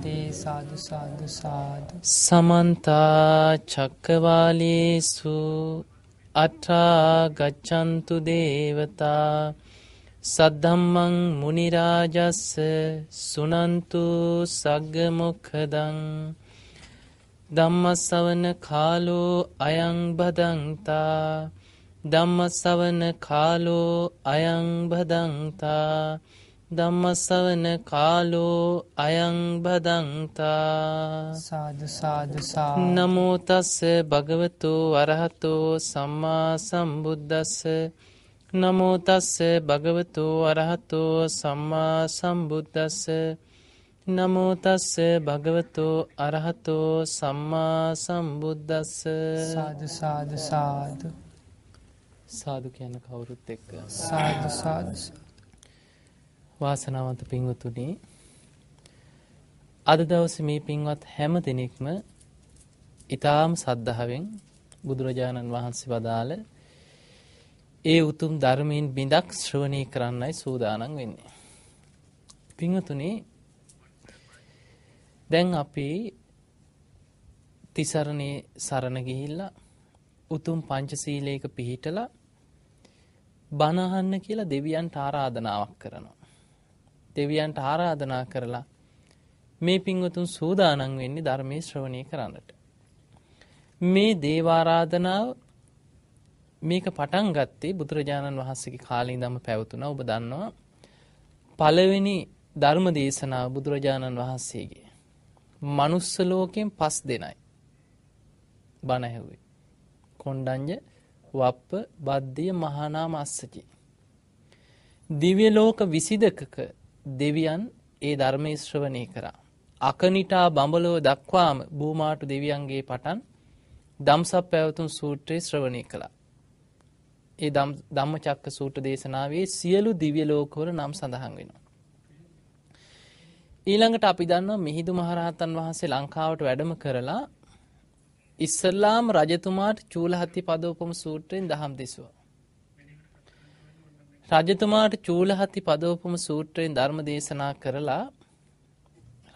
භගවන්තේ සාදු සාදු සාදු. සමන්තා චක්කවාලේසු අට්ඨා ගච්ඡන්තු දේවතා සද්ධම්මං මුනි රාජස්ස සුනන්තු සග්ග මොක්ඛදං. ධම්මස්සවන කාලෝ අයං බදන්තා ධම්මස්සවන කාලෝ අයං බදන්තා ධම්මස්සවන කාලෝ අයං බදන්තා සාදු සාදු සා නමෝ තස්ස භගවතු අරහතෝ සම්මා සම්බුද්දස්ස. නමෝ තස්ස භගවතු අරහතෝ සම්මා සම්බුද්දස්ස. නමෝ තස්ස භගවතු අරහතෝ සම්මා සම්බුද්දස්ස. සාදු සාදු සාදු. සාදු කියන කවුරුත් එක්ක. සාදු සාදු වාසනාවන්ත පින්වතුනි අද දවස මේ පින්වත් හැම දෙනෙක්ම ඊටාම් සද්ධාවෙන් බුදුරජාණන් වහන්සේ වදාළ ඒ උතුම් ධර්මයෙන් බිඳක් ශ්‍රවණය කරන්නයි සූදානම් වෙන්නේ. පින්වතුනි දැන් අපි තිසරණේ සරණ ගිහිල්ලා උතුම් පංචශීලයක පිහිටලා බණහන්න කියලා දෙවියන්ට ආරාධනාවක් කරනවා. දෙවියන්ට ආරාධනා කරලා මේ පින්වතුන් සූදානන් වෙන්නේ ධර්මය ශ්‍රවණය කරන්නට. මේ දේවාරාධනාව මේක පටන් ගත්තේ බුදුරජාණන් වහන්සේගේ කාලී දම පැවතුන ඔබ දන්නවා පළවෙනි ධර්ම දේශනාව බුදුරජාණන් වහන්සේගේ. මනුස්සලෝකෙන් පස් දෙනයි. බණහැවේ. කොන්්ඩංජ වප්ප බද්ධිය මහනාම අස්සචි. දිව්‍යලෝක විසිදකක දෙවියන් ඒ ධර්මය ශ්‍රවණය කරා. අකනිටා බඹලෝ දක්වාම භූමාටු දෙවියන්ගේ පටන් දම්සප් පැවතුන් සූත්‍රයේ ශ්‍රවණය කළා. ඒ ධම්ම චක්ක සූට දේශනාවේ සියලු දිව්‍ය ලෝකවල නම් සඳහන් වෙනවා. ඊළඟට අපි දන්නවා මිහිදු මහරහතන් වහන්සේ ලංකාවට වැඩම කරලා ඉස්සල්ලාම් රජතුමාට චූලහත්ති පදෝපම සූත්‍රයෙන් දහම් දෙසවා. රජතුමාට චූලහත්ති පදෝපම සූත්‍රයෙන් ධර්ම දේශනා කරලා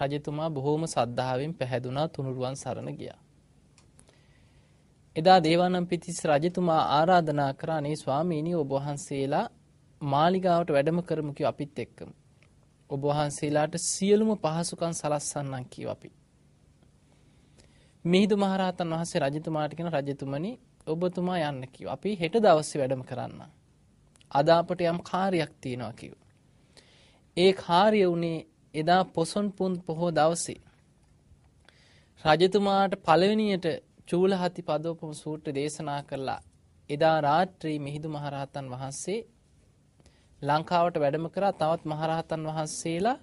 රජතුමා බොහෝම සද්ධාවෙන් පැහැදුනා තුනුරුවන් සරණ ගියා. එදා දේවානම් පිතිස් රජතුමා ආරාධනා කරානේ ස්වාමීනී ඔබවහන්සේලා මාලිගාවට වැඩම කරමුකි අපිත් එක්කම. ඔබවහන්සේලාට සියලුම පහසුකන් සලස්සන්නන් කිව අපි. මිහිදු මහරහතන් වහන්සේ රජතුමාටිකෙන රජතුමනි ඔබතුමා යන්න කිව අපි හෙට දවස්සේ වැඩම කරන්න. අදාපට යම් කාරයක් තියෙනවා කිව. ඒ කාරිය වුණේ එදා පොසොන් පුන් පොහෝ දවසේ. රජතුමාට පළවෙනියට චූලහති පදෝපම සූට්‍ර දේශනා කරලා එදා රාත්‍රී මිහිදු මහරහතන් වහන්සේ ලංකාවට වැඩම කරා තවත් මහරහතන් වහන්සේලා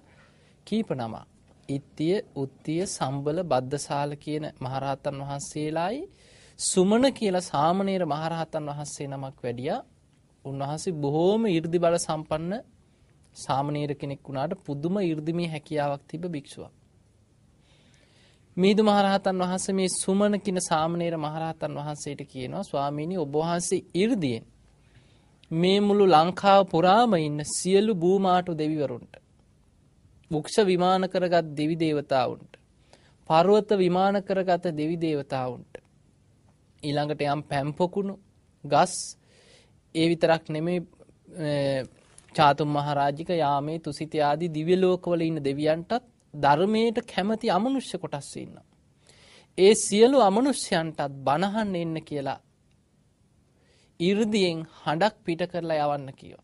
කීප නමා. ඉත්තිය උත්තිය සම්බල බද්ධසාල කියන මහරහතන් වහන්සේලායි සුමන කියලා සාමනීර මහරහතන් වහන්සේ නමක් වැඩියා උන්වහන්සේ බොහෝම 이르දි බල සම්පන්න සාමණේර කෙනෙක් වුණාට පුදුම 이르දිමේ හැකියාවක් තිබ භික්ෂුවක්. මිහිඳු මහරහතන් වහන්සේ මේ සුමන කින සාමණේර මහරහතන් වහන්සේට කියනවා ස්වාමීනි ඔබ වහන්සේ 이르දියෙන් මේ මුළු ලංකාව පුරාම ඉන්න සියලු භූමාටු දෙවිවරුන්ට වෘක්ෂ විමාන කරගත් දෙවි දේවතාවුන්ට පර්වත විමාන කරගත දෙවි දේවතාවුන්ට ඊළඟට යම් පැම්පොකුණු ගස් ඒ විතරක් නෙමේ චාතුම් මහරාජික යාමේ තුසිත ආදී දිව්‍ය ලෝකවල ඉන්න දෙවියන්ටත් ධර්මයට කැමති අමනුෂ්‍ය කොටස් ඉන්න. ඒ සියලු අමනුෂ්‍යයන්ටත් බණහන්න එන්න කියලා 이르දියෙන් හඬක් පිට කරලා යවන්න කියව.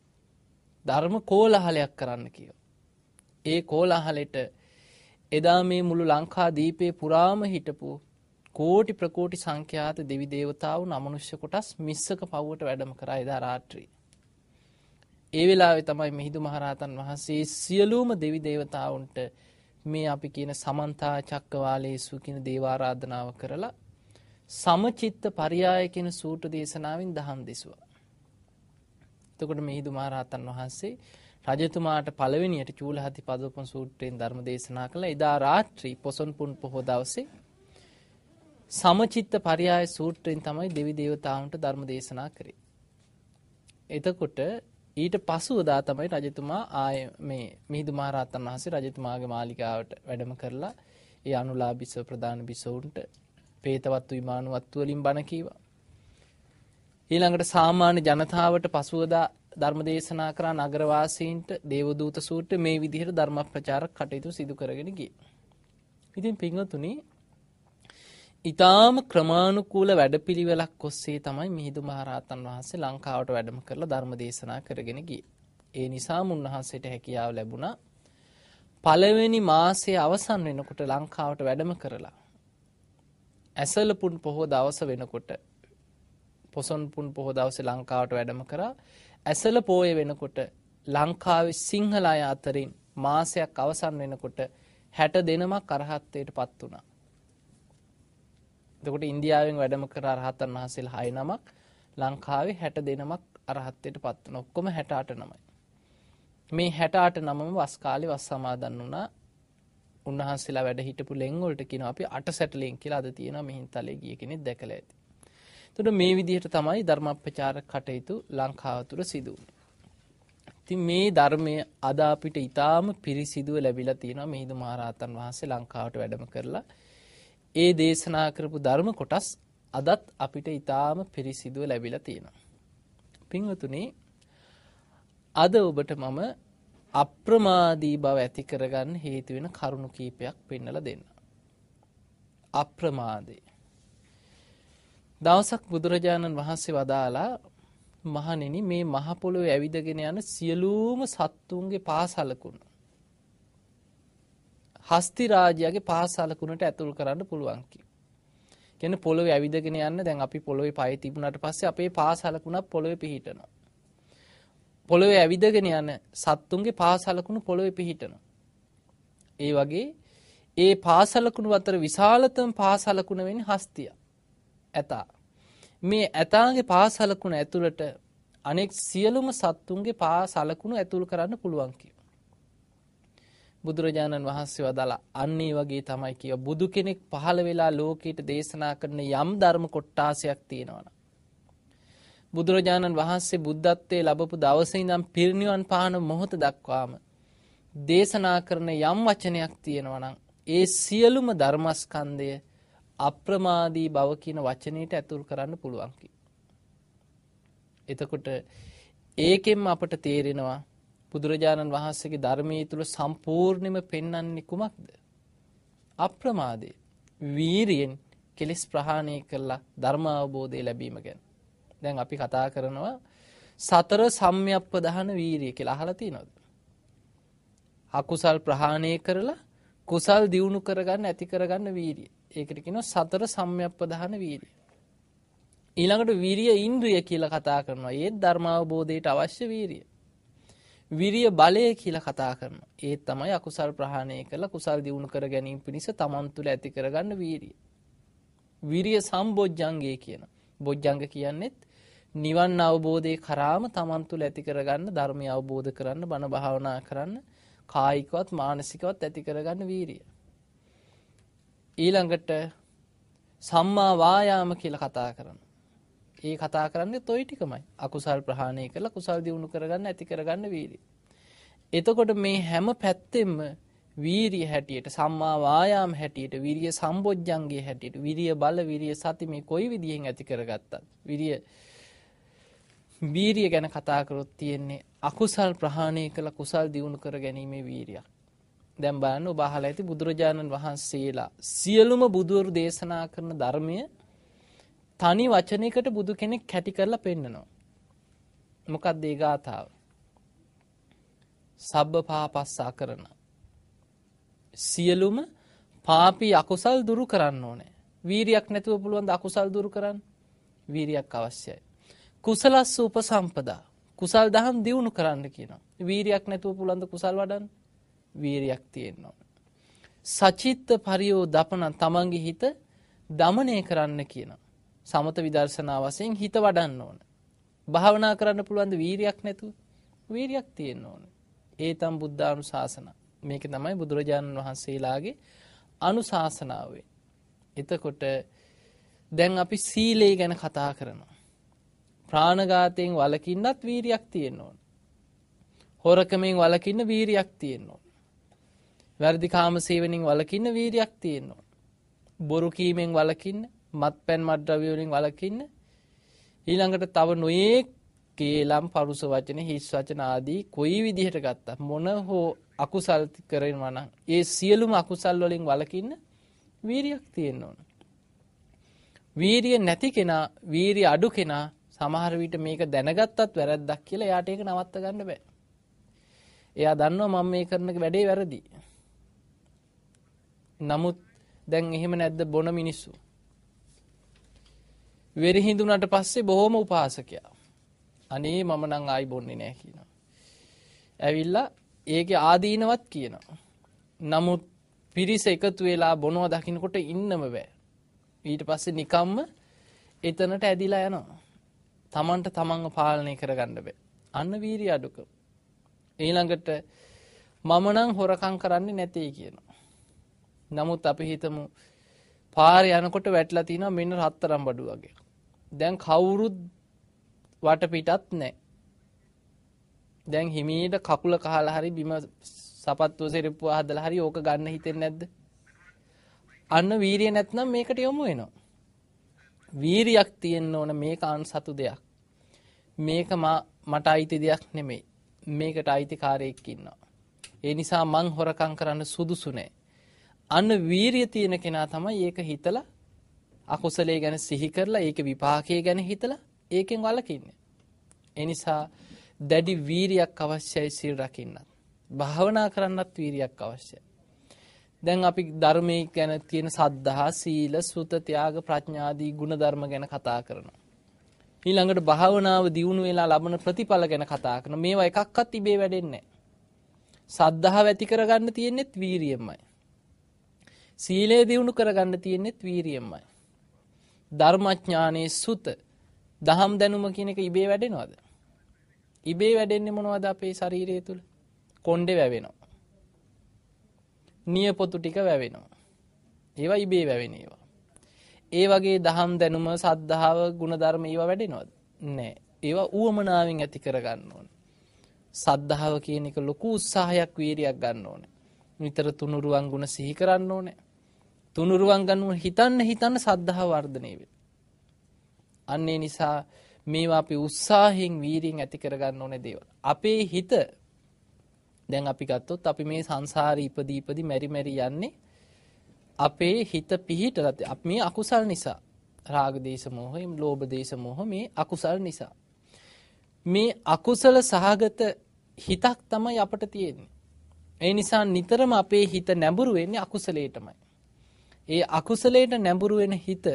ධර්ම කෝලහලයක් කරන්න කියව. ඒ කෝලාහලෙට එදා මේ මුළු ලංකා දීපේ පුරාම හිටපු කෝටි ප්‍රකෝටි සංඛ්‍යාත දෙවි දේවතාවුන් අමනුෂ්‍ය කොටස් මිස්සක පව්වට වැඩම කරා එදා රාත්‍රී. ඒ වෙලාවේ තමයි මිහිඳු මහරහතන් වහන්සේ සියලුම දෙවි දේවතාවුන්ට මේ අපි කියන සමන්තා චක්කවාලේසු කියන දේවාරාධනාව කරලා සමචිත්ත පරියාය කියන සූට දේශනාවෙන් දහම් දෙසුවා. එතකොට මිහිඳු මහරහතන් වහන්සේ රජතුමාට පළවෙනියට චූලහති පදෝපන් සූත්‍රයෙන් ධර්ම දේශනා කළ එදා රාත්‍රී පොසොන් පුන් පොහෝ දවසේ සමචිත්ත පරියාය සූත්‍රයෙන් තමයි දෙවි දේවතාවුන්ට ධර්ම දේශනා කරේ. එතකොට ඊට පසුවදා තමයි රජතුමා ආය මේ මිහිඳු මහරහතන් වහන්සේ රජතුමාගේ මාලිගාවට වැඩම කරලා ඒ අනුලා බිසව ප්‍රධාන බිසවුන්ට පේතවත්තු විමානුවත්තු වලින් බණ කීවා. ඊළඟට සාමාන්‍ය ජනතාවට පසුවදා ධර්ම දේශනා කරා නගරවාසීන්ට දේවදූත සූත්‍ර මේ විදිහට ධර්ම ප්‍රචාරක කටයුතු සිදු කරගෙන ගියේ. ඉතින් පින්වතුනි ඊටාම ක්‍රමානුකූල වැඩපිළිවෙලක් ඔස්සේ තමයි මිහිඳු මහරහතන් වහන්සේ ලංකාවට වැඩම කරලා ධර්ම දේශනා කරගෙන ගියේ. ඒ නිසා මුන්වහන්සේට හැකියාව ලැබුණා පළවෙනි මාසයේ අවසන් වෙනකොට ලංකාවට වැඩම කරලා ඇසල පුන් පොහෝ දවස වෙනකොට පොසොන් පුන් පොහෝ දවසේ ලංකාවට වැඩම කරා ඇසල පෝය වෙනකොට ලංකාවේ සිංහල අය අතරින් මාසයක් අවසන් වෙනකොට හැට දෙනමක් අරහත්වයට පත් වුණා. එතකොට ඉන්දියාවෙන් වැඩම කර අරහතන් වහන්සේලා 6 නමක් ලංකාවේ 60 දෙනමක් අරහත්ත්වයට පත් වුණා. ඔක්කොම 68 නමයි. මේ 68 නමම වස් කාලේ වස් සමාදන් වුණා. උන්වහන්සේලා වැඩ හිටපු ලෙන් වලට කියනවා අපි අට සැටලෙන් කියලා අද තියෙනවා මිහින්තලේ ගිය කෙනෙක් දැකලා ඇති. එතකොට මේ විදිහට තමයි ධර්මප්‍රචාරක කටයුතු ලංකාව තුළ සිදු වුනේ. ඉතින් මේ ධර්මය අද අපිට ඊටාම පිරිසිදුව ලැබිලා තියෙනවා මිහිඳු මහරහතන් වහන්සේ ලංකාවට වැඩම කරලා ඒ දේශනා කරපු ධර්ම කොටස් අදත් අපිට ඊටාම පිරිසිදුව ලැබිලා තියෙනවා. පින්වතුනි අද ඔබට මම අප්‍රමාදී බව ඇති කරගන්න හේතු වෙන කරුණු කීපයක් පෙන්වලා දෙන්න. අප්‍රමාදේ. දවසක් බුදුරජාණන් වහන්සේ වදාලා මහණෙනි මේ මහ පොළොවේ ඇවිදගෙන යන සියලුම සත්තුන්ගේ පාසලකුණ හස්ති රාජයාගේ පාසලකුණට ඇතුල් කරන්න පුළුවන් කි. කියන්නේ පොළොවේ ඇවිදගෙන යන්න දැන් අපි පොළොවේ පය තිබුණාට පස්සේ අපේ පාසලකුණක් පොළොවේ පිහිටනවා. පොළොවේ ඇවිදගෙන යන සත්තුන්ගේ පාසලකුණු පොළොවේ පිහිටනවා. ඒ වගේ ඒ පාසලකුණු අතර විශාලතම පාසලකුණ වෙන්නේ හස්තිය. ඇතා. මේ ඇතාගේ පාසලකුණ ඇතුළට අනෙක් සියලුම සත්තුන්ගේ පාසලකුණු ඇතුල් කරන්න පුළුවන් කිය. බුදුරජාණන් වහන්සේ වදාලා අන්නේ වගේ තමයි කිය බුදු කෙනෙක් පහළ වෙලා ලෝකයට දේශනා කරන යම් ධර්ම කොට්ටාසයක් තියෙනවන. බුදුරජාණන් වහන්සේ බුද්ධත්වයේ ලබපු දවසේ ඉඳන් පිරිනිවන් පාන මොහොත දක්වාම දේශනා කරන යම් වචනයක් තියෙනවනම් ඒ සියලුම ධර්මස්කන්ධය අප්‍රමාදී බව කියන වචනයට ඇතුල් කරන්න පුළුවන් එතකොට ඒකෙන්ම අපට තේරෙනවා බුදුරජාණන් වහන්සේගේ ධර්මයේ තුල සම්පූර්ණයෙන්ම පෙන්වන්නේ කුමක්ද? අප්‍රමාදේ. වීරියෙන් කෙලෙස් ප්‍රහාණය කළා ධර්ම අවබෝධය ලැබීම ගැන. දැන් අපි කතා කරනවා සතර සම්‍යක්පදහන වීරිය කියලා අහලා තියෙනවද? අකුසල් ප්‍රහාණය කරලා කුසල් දියුණු කරගන්න ඇති කරගන්න වීරිය. ඒකට කියනවා සතර සම්‍යක්පදහන වීරිය. ඊළඟට වීරිය ඉන්ද්‍රිය කියලා කතා කරනවා. ඒත් ධර්මාවබෝධයට අවශ්‍ය වීරිය. විරිය බලය කියලා කතා කරනවා. ඒ තමයි අකුසල් ප්‍රහාණය කරලා කුසල් දියුණු කර ගැනීම පිණිස තමන් තුළ ඇති කරගන්න වීරිය. විරිය සම්බොජ්ජංගය කියන. බොජ්ජංග කියන්නෙත් නිවන් අවබෝධය කරාම තමන් තුළ ඇති කරගන්න ධර්මය අවබෝධ කරන්න බණ භාවනා කරන්න කායිකවත් මානසිකවත් ඇති කරගන්න වීරිය. ඊළඟට සම්මා වායාම කියලා කතා කරන. ඒ කතා කරන්නේ toy ටිකමයි. අකුසල් ප්‍රහාණය කරලා කුසල් දියුණු කරගන්න ඇති කරගන්න වීරිය. එතකොට මේ හැම පැත්තෙම වීරිය හැටියට සම්මා වායාම හැටියට විරිය සම්බොජ්ජංගේ හැටියට විරිය බල විරිය සති මේ කොයි විදිහෙන් ඇති කරගත්තත් විරිය වීරිය ගැන කතා කරොත් තියෙන්නේ අකුසල් ප්‍රහාණය කළ කුසල් දියුණු කර ගැනීමේ වීරියක්. දැන් බලන්න ඔබ අහලා ඇති බුදුරජාණන් වහන්සේලා සියලුම බුදුවරු දේශනා කරන ධර්මය තනි වචනයකට බුදු කෙනෙක් කැටි කරලා පෙන්නනවා. මොකක්ද ඒ ගාථාව? සබ්බ පාපස්සා කරන. සියලුම පාපී අකුසල් දුරු කරන්න ඕනේ. වීරියක් නැතුව පුළුවන් ද අකුසල් දුරු කරන්න? වීරියක් අවශ්‍යයි. කුසලස්ස උපසම්පදා. කුසල් දහම් දියුණු කරන්න කියනවා. වීරියක් නැතුව පුළුවන් ද කුසල් වඩන්න? වීරියක් තියෙන්න ඕනේ. සචිත්ත පරියෝ දපන තමන්ගේ හිත දමනය කරන්න කියනවා. සමත විදර්ශනා වශයෙන් හිත වඩන්න ඕන. භාවනා කරන්න පුළුවන් වීරියක් නැතුව වීරියක් තියෙන්න ඕන. ඒ තම් බුද්ධානුශාසන. මේක තමයි බුදුරජාණන් වහන්සේලාගේ අනුශාසනාවේ. එතකොට දැන් අපි සීලේ ගැන කතා කරනවා. ප්‍රාණඝාතයෙන් වළකින්නත් වීරියක් තියෙන්න ඕන. හොරකමෙන් වලකින්න වීරියක් තියෙන්න ඕන. වැරදි කාම සේවනින් වලකින්න වීරියක් තියෙන්න ඕන. බොරු කීමෙන් වලකින්න, මත්පැන් මත්ද්‍රව්‍ය වලින් වලකින්න ඊළඟට තව නොයේ කේලම් පරුස වචන හිස් වචන ආදී කොයි විදිහට ගත්තත් මොන හෝ අකුසල් කරනවා නම් ඒ සියලුම අකුසල් වලින් වලකින්න වීරියක් තියෙන්න ඕන. වීරිය නැති කෙනා වීරිය අඩු කෙනා සමහර විට මේක දැනගත්තත් වැරද්දක් කියලා එයාට ඒක නවත්ත ගන්න බෑ. එයා දන්නවා මම මේ කරන වැඩේ වැරදි. නමුත් දැන් එහෙම නැද්ද බොන මිනිස්සු? වෙරි හිඳුනට පස්සේ බොහොම උපාසකයා. අනේ මම නම් ආයි බොන්නේ නැහැ කියනවා. ඇවිල්ලා ඒකේ ආදීනවත් කියනවා. නමුත් පිරිස එකතු වෙලා බොනවා දකින්නකොට ඉන්නම බෑ. ඊට පස්සේ නිකම්ම එතනට ඇදිලා යනවා. Tamanට tamanව පාලනය කරගන්න බෑ. අන්න වීරිය අඩුකම. ඊළඟට මම නම් හොරකම් කරන්නේ නැtei කියනවා. නමුත් අපි හිතමු පාරේ යනකොට වැටලා තිනවා මෙන්න රත්තරන් බඩු වගේ. දැන් කවුරුත් වටපිටත් නැහැ. දැන් හිමීට කකුල කහලා හරි බිම සපත්තුව සෙරප්පුව හදලා හරි ඕක ගන්න හිතෙන්නේ නැද්ද? අන්න වීරිය නැත්නම් මේකට යොමු වෙනවා. වීරියක් තියෙන්න ඕන මේක අන් සතු දෙයක්. මේක මට අයිති දෙයක් නෙමෙයි. මේකට අයිතිකාරයෙක් ඉන්නවා. ඒ නිසා මං හොරකම් කරන්න සුදුසු නෑ. අන්න වීරිය තියෙන කෙනා තමයි ඒක හිතලා අකුසලයේ ගැන සිහි කරලා ඒක විපාකයේ ගැන හිතලා ඒකෙන් වළකින්නේ. ඒ නිසා දැඩි වීරියක් අවශ්‍යයි සිල් රකින්නත්. භාවනා කරන්නත් වීරියක් අවශ්‍යයි. දැන් අපි ධර්මයේ ගැන තියෙන සද්ධා, සීල, සුත, ත්‍යාග, ප්‍රඥාදී ගුණධර්ම ගැන කතා කරනවා. ඊළඟට භාවනාව දියුණු වෙලා ලබන ප්‍රතිඵල ගැන කතා කරනවා. මේවා එකක්වත් ඉබේ වැඩෙන්නේ නැහැ. සද්ධාව ඇති කරගන්න තියෙන්නේත් වීරියෙන්මයි. සීලය දියුණු කරගන්න තියෙන්නේත් වීරියෙන්මයි. ධර්මඥානයේ සුත දහම් දැනුම කියන එක ඉබේ වැඩෙනවද? ඉබේ වැඩෙන්නේ මොනවද අපේ ශරීරය තුල? කොණ්ඩේ වැවෙනවා. නියපොතු ටික වැවෙනවා. ඒවා ඉබේ වැවෙන ඒවා. ඒ වගේ දහම් දැනුම සද්ධාව ගුණධර්ම ඒවා වැඩෙනවද? නෑ. ඒවා ඌවමනාවෙන් ඇති කරගන්න ඕනේ. සද්ධාව කියන එක ලොකු උත්සාහයක් වීරියක් ගන්න ඕනේ. නිතර තුනුරුවන් ගුණ සිහි කරන්න ඕනේ. තුනුරුවන් ගන්න හිතන්න හිතන්න සද්ධාව වර්ධනය වෙනවා. අන්න ඒ නිසා මේවා අපි උත්සාහයෙන් වීරියෙන් ඇති කරගන්න ඕනේ දේවල්. අපේ හිත දැන් අපි ගත්තොත් අපි මේ සංසාරේ ඉපදී ඉපදී මෙරි මෙරි යන්නේ අපේ හිත පිහිටලා අපි මේ අකුසල් නිසා. රාග දේශ මොහ, ලෝභ දේශ මොහ මේ අකුසල් නිසා. මේ අකුසල සහගත හිතක් තමයි අපට තියෙන්නේ. ඒ නිසා නිතරම අපේ හිත නැඹුරු වෙන්නේ අකුසලයටමයි. ඒ අකුසලයට නැඹුරු වෙන හිත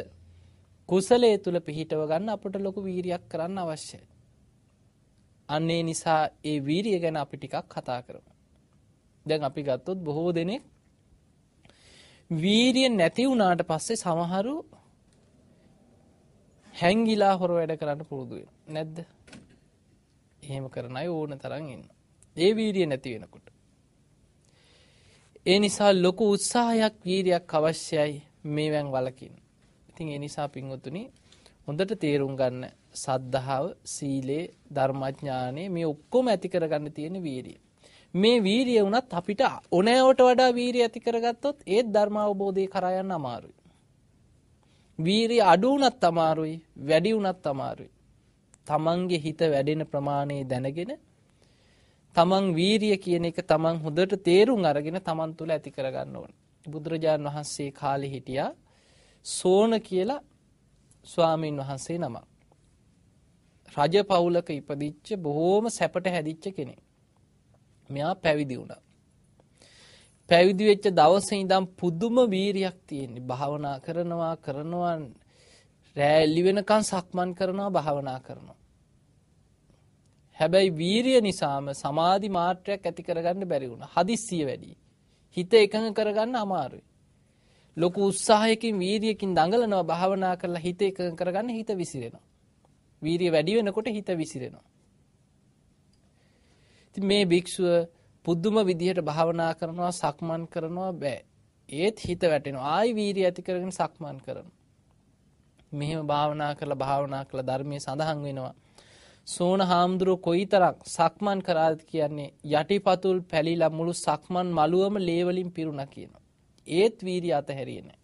කුසලයේ තුල පිහිටව ගන්න අපට ලොකු වීරියක් කරන්න අවශ්‍යයි. අන්න ඒ නිසා ඒ වීරිය ගැන අපි ටිකක් කතා කරමු. දැන් අපි ගත්තොත් බොහෝ දෙනෙක් වීරිය නැති වුණාට පස්සේ සමහරු හැංගිලා හොර වැඩ කරන්න පුරුදු නැද්ද? එහෙම කරන අය ඕන තරම් ඉන්නවා. ඒ වීරිය නැති වෙනකොට. ඒ නිසා ලොකු උත්සාහයක් වීරියක් අවශ්‍යයි මේවෙන් වලකින්න. ඉතින් ඒ නිසා පින්වතුනි හොඳට තේරුම් ගන්න සද්ධාව, සීලේ, ධර්මඥානෙ මේ ඔක්කොම ඇති කරගන්න තියෙන වීරිය. මේ වීරිය වුණත් අපිට ඕනෑවට වඩා වීරිය ඇති කරගත්තොත් ඒත් ධර්ම අවබෝධය කරා යන්න අමාරුයි. වීරිය අඩු වුණත් අමාරුයි, වැඩි වුණත් අමාරුයි. තමන්ගේ හිත වැඩෙන ප්‍රමාණය දැනගෙන තමන් වීරිය කියන එක තමන් හොඳට තේරුම් අරගෙන තමන් තුළ ඇති කරගන්න ඕන. බුදුරජාණන් වහන්සේ කාලේ හිටියා සෝන කියලා ස්වාමීන් වහන්සේ නමක්. රජ පවුලක ඉපදිච්ච බොහෝම සැපට හැදිච්ච කෙනෙක්. මෙයා පැවිදි වුණා. පැවිදි වෙච්ච දවසේ ඉඳන් පුදුම වීරියක් තියෙන්නේ. භාවනා කරනවා කරනවා රෑ එළි වෙනකන් සක්මන් කරනවා භාවනා කරනවා. හැබැයි වීරිය නිසාම සමාධි මාත්‍රයක් ඇති කරගන්න බැරි වුණා. හදිස්සිය වැඩි. හිත එකඟ කරගන්න අමාරුයි. ලොකු උත්සාහයකින් වීරියකින් දඟලනවා භාවනා කරලා හිත එකඟ කරගන්න හිත විසිරෙනවා. වීරිය වැඩි වෙනකොට හිත විසිරෙනවා. ඉතින් මේ භික්ෂුව පුදුම විදිහට භාවනා කරනවා සක්මන් කරනවා බෑ. ඒත් හිත වැටෙනවා. ආයි වීරිය ඇති කරගෙන සක්මන් කරනවා. මෙහෙම භාවනා කරලා භාවනා කරලා ධර්මයේ සඳහන් වෙනවා. සෝන හාමුදුරුව කොයිතරම් සක්මන් කරාද කියන්නේ යටිපතුල් පැලිලා මුළු සක්මන් මළුවම ලේවලින් පිරුණා කියනවා. ඒත් වීරිය අතහැරියේ නැහැ.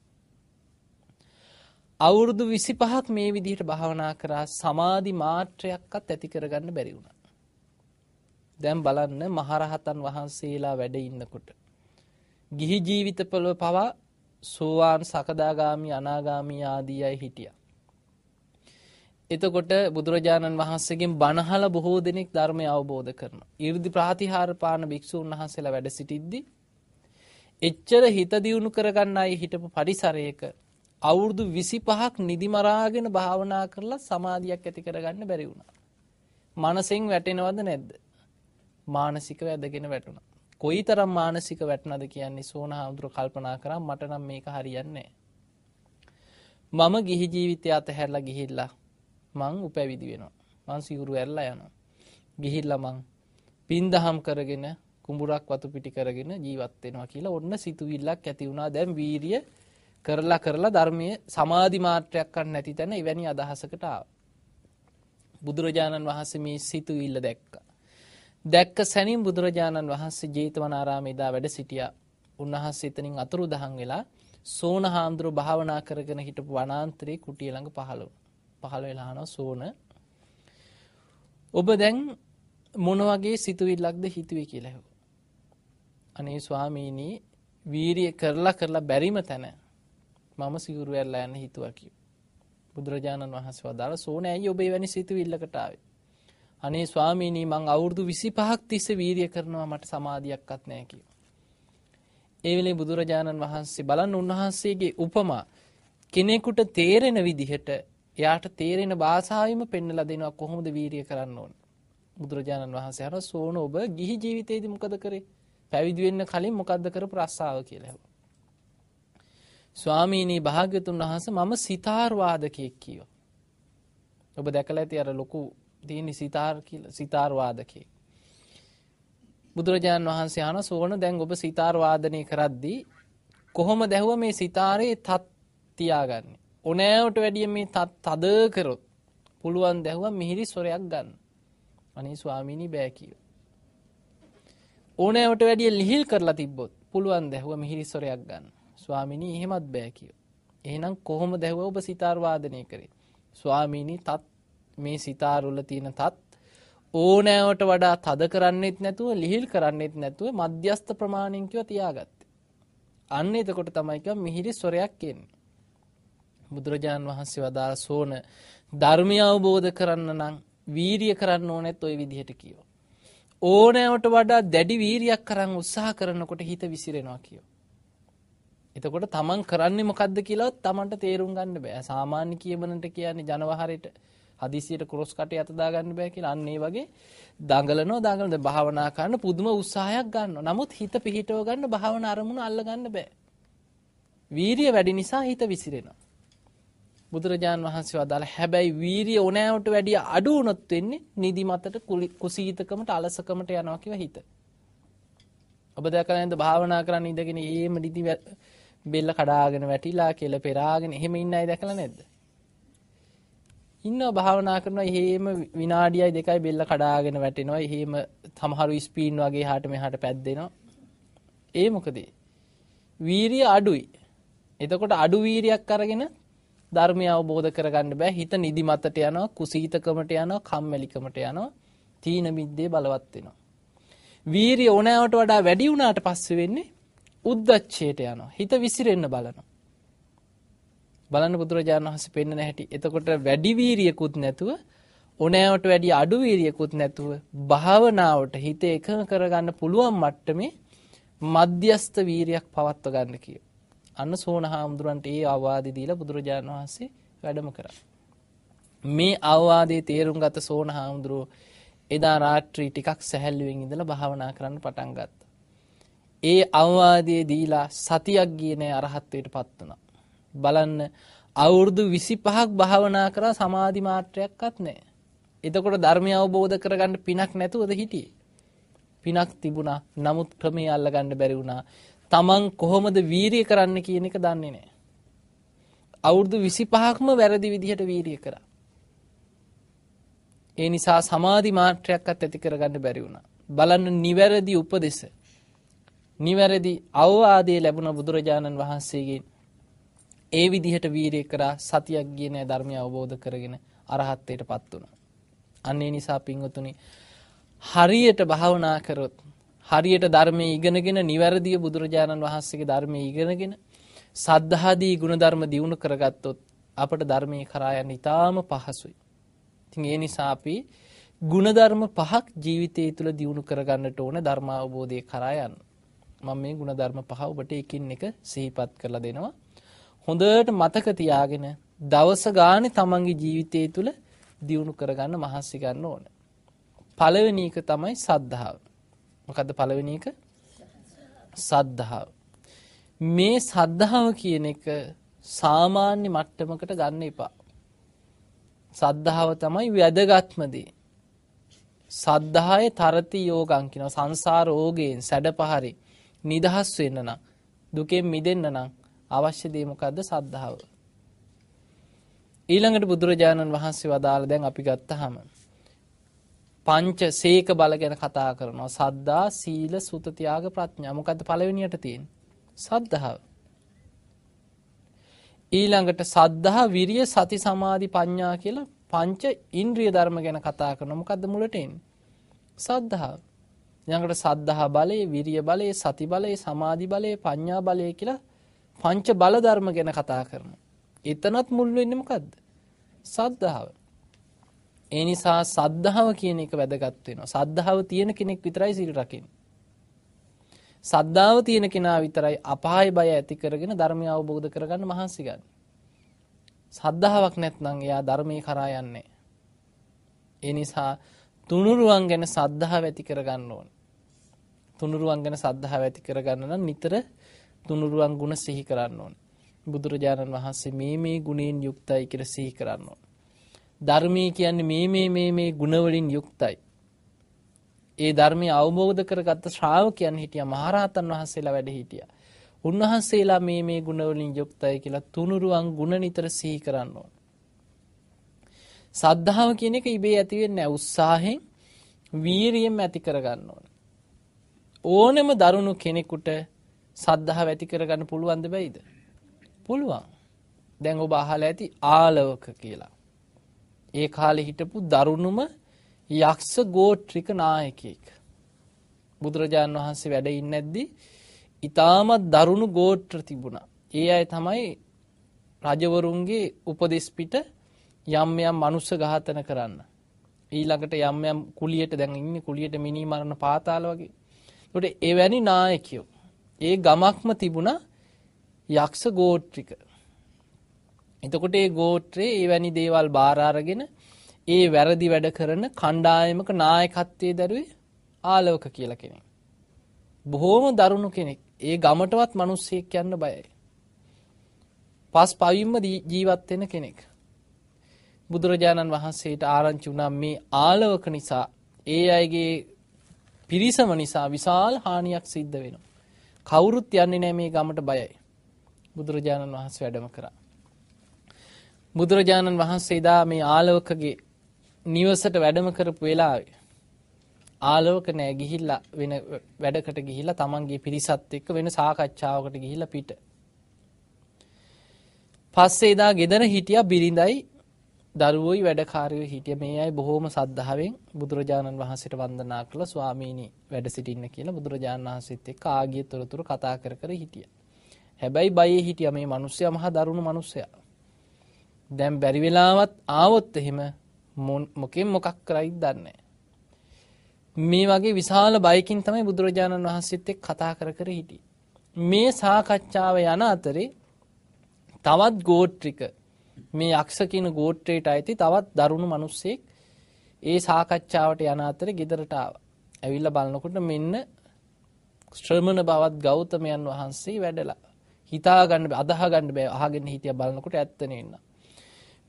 අවුරුදු 25ක් මේ විදිහට භාවනා කරා සමාධි මාත්‍රයක්වත් ඇති කරගන්න බැරි වුණා. දැන් බලන්න මහරහතන් වහන්සේලා වැඩ ඉන්නකොට ගිහි ජීවිතවල පවා සෝවාන් සකදාගාමි අනාගාමි ආදී අය හිටියා. එතකොට බුදුරජාණන් වහන්සේගෙන් බණහල බොහෝ දෙනෙක් ධර්මය අවබෝධ කරනවා. 이르දි ප්‍රාතිහාර පාන භික්ෂූන් වහන්සේලා වැඩ සිටිද්දී එච්චර හිත දියුණු කරගන්න අය හිටපු පරිසරයක අවුරුදු 25ක් නිදි මරාගෙන භාවනා කරලා සමාධියක් ඇති කරගන්න බැරි වුණා. මනසෙන් වැටෙනවද නැද්ද? මානසිකව ඇදගෙන වැටුණා. කොයිතරම් මානසික වැටුණද කියන්නේ සෝනහාමුදුර කල්පනා කරා මට නම් මේක හරියන්නේ මම ගිහි ජීවිතය අතහැරලා ගිහිල්ලා මං උපැවිදි වෙනවා. මං සිවුරු ඇරලා යනවා. ගිහිල්ලා මං පින්දහම් කරගෙන කුඹුරක් වතු පිටි කරගෙන ජීවත් වෙනවා කියලා ඔන්න සිතුවිල්ලක් ඇති වුණා. දැන් වීරිය කරලා කරලා ධර්මයේ සමාධි මාත්‍රයක් ගන්න නැති තැන එවැනි අදහසකට ආවා. බුදුරජාණන් වහන්සේ මේ සිතුවිල්ල දැක්කා. දැක්ක සැනින් බුදුරජාණන් වහන්සේ ජේතවනාරාමේ දා වැඩ සිටියා. උන්වහන්සේ එතනින් අතුරුදහන් වෙලා සෝන හාමුදුරුව භාවනා කරගෙන හිටපු වනාන්තරේ කුටිය ළඟ පහළ පහළ වෙලා අහනවා සෝන ඔබ දැන් මොන වගේ සිතුවිල්ලක්ද හිතුවේ කියලා ඇහුවා. අනේ ස්වාමීනි වීරිය කරලා කරලා බැරිම තැන මම සිවුරු ඇරලා යන්න හිතුවා කිව්වා. බුදුරජාණන් වහන්සේ වදාළ සෝන ඇයි ඔබ එවැනි සිතුවිල්ලකට ආවේ? අනේ ස්වාමීනි මං අවුරුදු 25ක් තිස්සේ වීරිය කරනවා මට සමාධියක්වත් නැහැ කිව්වා. ඒ වෙලේ බුදුරජාණන් වහන්සේ බලන්න උන්වහන්සේගේ උපමා කෙනෙකුට තේරෙන විදිහට එයාට තේරෙන භාෂාවෙම පෙන්වලා දෙනවා කොහොමද වීරිය කරන්න ඕන. බුදුරජාණන් වහන්සේ අර සෝන ඔබ ගිහි ජීවිතේදී මොකද කරේ? පැවිදි වෙන්න කලින් මොකද්ද කරපු රස්සාව කියලා ඇහුවා. ස්වාමීනි භාග්‍යතුන් වහන්සේ මම සිතාර් වාදකයෙක් කියෝ. ඔබ දැකලා ඇති අර ලොකු තියෙන සිතාර් කියලා සිතාර් වාදකයෙක්. බුදුරජාණන් වහන්සේ අහන සෝන දැන් ඔබ සිතාර් වාදනය කරද්දී කොහොම දැහුව මේ සිතාරේ තත් තියාගන්නේ. ඕනෑවට වැඩිය මේ තත් තද කරොත් පුළුවන් දැහුව මිහිරි ස්වරයක් ගන්න. අනේ ස්වාමීනි බෑ කියෝ. ඕනෑවට වැඩිය ලිහිල් කරලා තිබ්බොත් පුළුවන් දැහුව මිහිරි ස්වරයක් ගන්න. ස්වාමිනී එහෙමත් බෑ කියෝ. එහෙනම් කොහොම දැහුව ඔබ සිතාර් වාදනය කරේ. ස්වාමීනි තත් මේ සිතාරුල තියෙන තත් ඕනෑවට වඩා තද කරන්නෙත් නැතුව ලිහිල් කරන්නෙත් නැතුව මධ්‍යස්ථ ප්‍රමාණයෙන් කිව්ව තියාගත්තේ. අන්න එතකොට තමයි කිව්ව මිහිරි ස්වරයක් එන්නේ. බුදුරජාන් වහන්සේ වදාළ සෝන ධර්මය අවබෝධ කරන්න නම් වීරිය කරන්න ඕනෙත් ওই විදිහට කියෝ. ඕනෑවට වඩා දැඩි වීරියක් කරන් උත්සාහ කරනකොට හිත විසිරෙනවා කියෝ. එතකොට තමන් කරන්නේ මොකද්ද කියලා තමන්ට තේරුම් ගන්න බෑ. සාමාන්‍ය කියමනට කියන්නේ ජනවහරයට හදිසියට ක්‍රොස් කටේ අත දාගන්න බෑ කියලා. අන්න ඒ වගේ දඟලනවා දඟලන භාවනා කරන පුදුම උත්සාහයක් ගන්නවා. නමුත් හිත පිහිටව ගන්න භාවනා අරමුණ අල්ල ගන්න බෑ. වීරිය වැඩි නිසා හිත විසිරෙනවා. බුදුරජාන් වහන්සේ වදාළ හැබැයි වීරිය ඕනෑවට වැඩිය අඩු වුණොත් වෙන්නේ නිදිමතට කුසීතකමට අලසකමට යනවා කිව හිත. ඔබ දැකලා නැද්ද භාවනා කරන්න ඉඳගෙන එහෙම නිදි බෙල්ල කඩාගෙන වැටිලා කෙල පෙරාගෙන එහෙම ඉන්න අය දැකලා නැද්ද? ඉන්නවා භාවනා කරනවා එහෙම විනාඩියයි දෙකයි බෙල්ල කඩාගෙන වැටෙනවා එහෙම සමහරු ස්පීන් වගේ හාට මෙහාට පැද්දෙනවා ඒ මොකද වීරිය අඩුයි එතකොට අඩු වීරියක් අරගෙන ධර්මය අවබෝධ කරගන්න බෑ. හිත නිදිමතට යනවා කුසීතකමට යනවා කම්මැලිකමට යනවා. තීන මිද්දේ බලවත් වෙනවා. වීරිය ඕනෑවට වඩා වැඩි වුණාට පස්සේ වෙන්නේ උද්දච්චයට යනවා. හිත විසිරෙන්න බලනවා. බලන්න බුදුරජාණන් වහන්සේ පෙන්වන හැටි. එතකොට වැඩි වීරියකුත් නැතුව ඕනෑවට වැඩි අඩු වීරියකුත් නැතුව භාවනාවට හිත එකඟ කරගන්න පුළුවන් මට්ටමේ මධ්‍යස්ත වීරියක් පවත්ව ගන්න කියෝ. අන්න සෝනහාමුදුරන්ට ඒ අවවාදි දීලා බුදුරජාණන් වහන්සේ වැඩම කරා. මේ අවවාදයේ තේරුම් ගත සෝනහාමුදුරුවෝ එදා රාත්‍රී ටිකක් සැහැල්ලුවෙන් ඉඳලා භාවනා කරන්න පටන් ගත්තා. ඒ අවවාදයේ දීලා සතියක් ගියේ නෑ අරහත්ත්වයට පත් වුණා. බලන්න අවුරුදු 25ක් භාවනා කරා සමාධි මාත්‍රයක්වත් නැහැ. එතකොට ධර්මය අවබෝධ කරගන්න පිනක් නැතුවද හිටියේ? පිනක් තිබුණා. නමුත් ක්‍රමයේ අල්ලගන්න බැරි වුණා. Taman කොහොමද වීරිය කරන්න කියන එක දන්නේ නැහැ. අවුරුදු 25ක්ම වැරදි විදිහට වීරිය කරා. ඒ නිසා සමාධි මාත්‍රයක්වත් ඇති කරගන්න බැරි වුණා. බලන්න නිවැරදි උපදෙස. නිවැරදි අවවාදයේ ලැබුණ බුදුරජාණන් වහන්සේගෙන් ඒ විදිහට වීරය කරා සතියක් ගියේ නෑ ධර්මය අවබෝධ කරගෙන අරහත්ත්වයට පත් වුණා. අන්න ඒ නිසා පින්වතුනි හරියට භාවනා කරොත් හරියට ධර්මයේ ඉගෙනගෙන නිවැරදිව බුදුරජාණන් වහන්සේගේ ධර්මයේ ඉගෙනගෙන සද්ධාදී ගුණධර්ම දියුණු කරගත්තොත් අපට ධර්මයේ කරා යන්න ඉතාම පහසුයි. ඉතින් ඒ නිසා අපි ගුණධර්ම පහක් ජීවිතය තුළ දියුණු කරගන්නට ඕන ධර්ම අවබෝධය කරා යන්න. මම මේ ගුණධර්ම පහ ඔබට එකින් එක සිහිපත් කරලා දෙනවා. හොඳට මතක තියාගෙන දවස ගානේ තමන්ගේ ජීවිතය තුළ දියුණු කරගන්න මහන්සි ගන්න ඕන. පළවෙනි එක තමයි සද්ධාව. මොකද්ද පළවෙනි එක? සද්ධාව. මේ සද්ධාව කියන එක සාමාන්‍ය මට්ටමකට ගන්න එපා. සද්ධාව තමයි වැදගත්ම දේ. සද්ධාය තරති යෝගං කියන සංසාර ඕගයෙන් සැඩපහරි නිදහස් වෙන්න නම් දුකෙන් මිදෙන්න නම් අවශ්‍ය දේ මොකද්ද සද්ධාව. ඊළඟට බුදුරජාණන් වහන්සේ වදාළ දැන් අපි ගත්තාම පංච සීක බල ගැන කතා කරනවා. සද්දා සීල සුත ත්‍යාග ප්‍රඥා. මොකද්ද පළවෙනියට තියෙන්නේ? සද්ධාව. ඊළඟට සද්ධා විරිය සති සමාධි ප්‍රඥා කියලා පංච ඉන්ද්‍රිය ධර්ම ගැන කතා කරනවා. මොකද්ද මුලට එන්නේ? සද්ධාව. ඊළඟට සද්ධා බලය විරිය බලය සති බලය සමාධි බලය ප්‍රඥා බලය කියලා පංච බල ධර්ම ගැන කතා කරනවා. එතනත් මුල් වෙන්නේ මොකද්ද? සද්ධාව. ඒ නිසා සද්ධාව කියන එක වැදගත් වෙනවා. සද්ධාව තියෙන කෙනෙක් විතරයි සිල් රකින්නේ. සද්ධාව තියෙන කෙනා විතරයි අපාය බය ඇති කරගෙන ධර්මය අවබෝධ කරගන්න මහන්සි ගන්න. සද්ධාාවක් නැත්නම් එයා ධර්මයේ කරා යන්නේ. ඒ නිසා තුනුරුවන් ගැන සද්ධාව ඇති කරගන්න ඕන. තුනුරුවන් ගැන සද්ධාව ඇති කරගන්න නම් නිතර තුනුරුවන් ගුණ සිහි කරන්න ඕන. බුදුරජාණන් වහන්සේ මේ මේ ගුණයෙන් යුක්තයි කියලා සිහි කරන්න ඕන. ධර්මයේ කියන්නේ මේ මේ මේ මේ ගුණවලින් යුක්තයි. ඒ ධර්මය අවබෝධ කරගත්ත ශ්‍රාවකයන් හිටියා මහරහතන් වහන්සේලා වැඩ හිටියා. උන්වහන්සේලා මේ මේ ගුණවලින් යුක්තයි කියලා තුනුරුවන් ගුණ නිතර සිහි කරන්න ඕන. සද්ධාව කියන එක ඉබේ ඇති වෙන්නේ නැහැ. උත්සාහයෙන් වීරියෙන් ඇති කරගන්න ඕන. ඕනෙම දරුණු කෙනෙකුට සද්ධාව ඇති කරගන්න පුළුවන්ද බැයිද? පුළුවන්. දැන් ඔබ අහලා ඇති ආලවක කියලා. ඒ කාලේ හිටපු දරුණුම යක්ෂ ගෝත්‍රික නායකයෙක්. බුදුරජාණන් වහන්සේ වැඩ ඉන්නේ නැද්දි ඊටමත් දරුණු ගෝත්‍ර තිබුණා. ඒ අය තමයි රජවරුන්ගේ උපදෙස් පිට යම් යම් මනුස්ස ඝාතන කරන්න. ඊළඟට යම් යම් කුලියට දැන් ඉන්නේ කුලියට මිනි මරණ පාතාල වගේ. ඒකට එවැනි නායකයෝ ඒ ගමක්ම තිබුණා යක්ෂ ගෝත්‍රික. එතකොට ඒ ගෝත්‍රයේ එවැනි දේවල් බාර අරගෙන ඒ වැරදි වැඩ කරන කණ්ඩායමක නායකත්වයේ දරුවේ ආලවක කියලා කෙනෙක්. බොහෝම දරුණු කෙනෙක්. ඒ ගමටවත් මිනිස්සෙක් යන්න බයයි. පස් පවින්ම ජීවත් වෙන කෙනෙක්. බුදුරජාණන් වහන්සේට ආරංචි වුණා මේ ආලවක නිසා ඒ අයගේ පිරිසම නිසා විශාල හානියක් සිද්ධ වෙනවා. කවුරුත් යන්නේ නැහැ මේ ගමට බයයි. බුදුරජාණන් වහන්සේ වැඩම කරා. බුදුරජාණන් වහන්සේ දා මේ ආලවකගේ නිවසට වැඩම කරපු වෙලාවේ ආලෝක නෑ ගිහිල්ලා වෙන වැඩකට ගිහිල්ලා තමන්ගේ පිරිසත් එක්ක වෙන සාකච්ඡාවකට ගිහිල්ලා පිට. පස්සේ එදා ගෙදර හිටියා බිරිඳයි දරුවෝයි වැඩකාරයෝ හිටිය මේ අය බොහෝම සද්ධාවෙන් බුදුරජාණන් වහන්සේට වන්දනා කළ ස්වාමීනි වැඩ සිටින්න කියලා බුදුරජාණන් වහන්සේත් එක්ක ආගිය තොරතුරු කතා කර කර හිටියා. හැබැයි බයේ හිටියා මේ මිනිස්සයා මහා දරුණු මිනිස්සයා. දැන් බැරි වෙලාවත් ආවොත් එහෙම මොකෙන් මොකක් කරයිද දන්නේ මේ වගේ විශාල බයකින් තමයි බුදුරජාණන් වහන්සේත් එක්ක කතා කර කර හිටියේ. මේ සාකච්ඡාව යන අතරේ තවත් ගෝත්‍රික මේ යක්ෂ කියන ගෝත්‍රයට අයිති තවත් දරුණු මිනිස්සෙක් ඒ සාකච්ඡාවට යන අතරේ ගෙදරට ආවා. ඇවිල්ලා බලනකොට මෙන්න ශ්‍රමණ බවත් ගෞතමයන් වහන්සේ වැඩලා හිතා ගන්න අදහ ගන්න බෑ අහගෙන හිටියා බලනකොට ඇත්ත නෙන්න.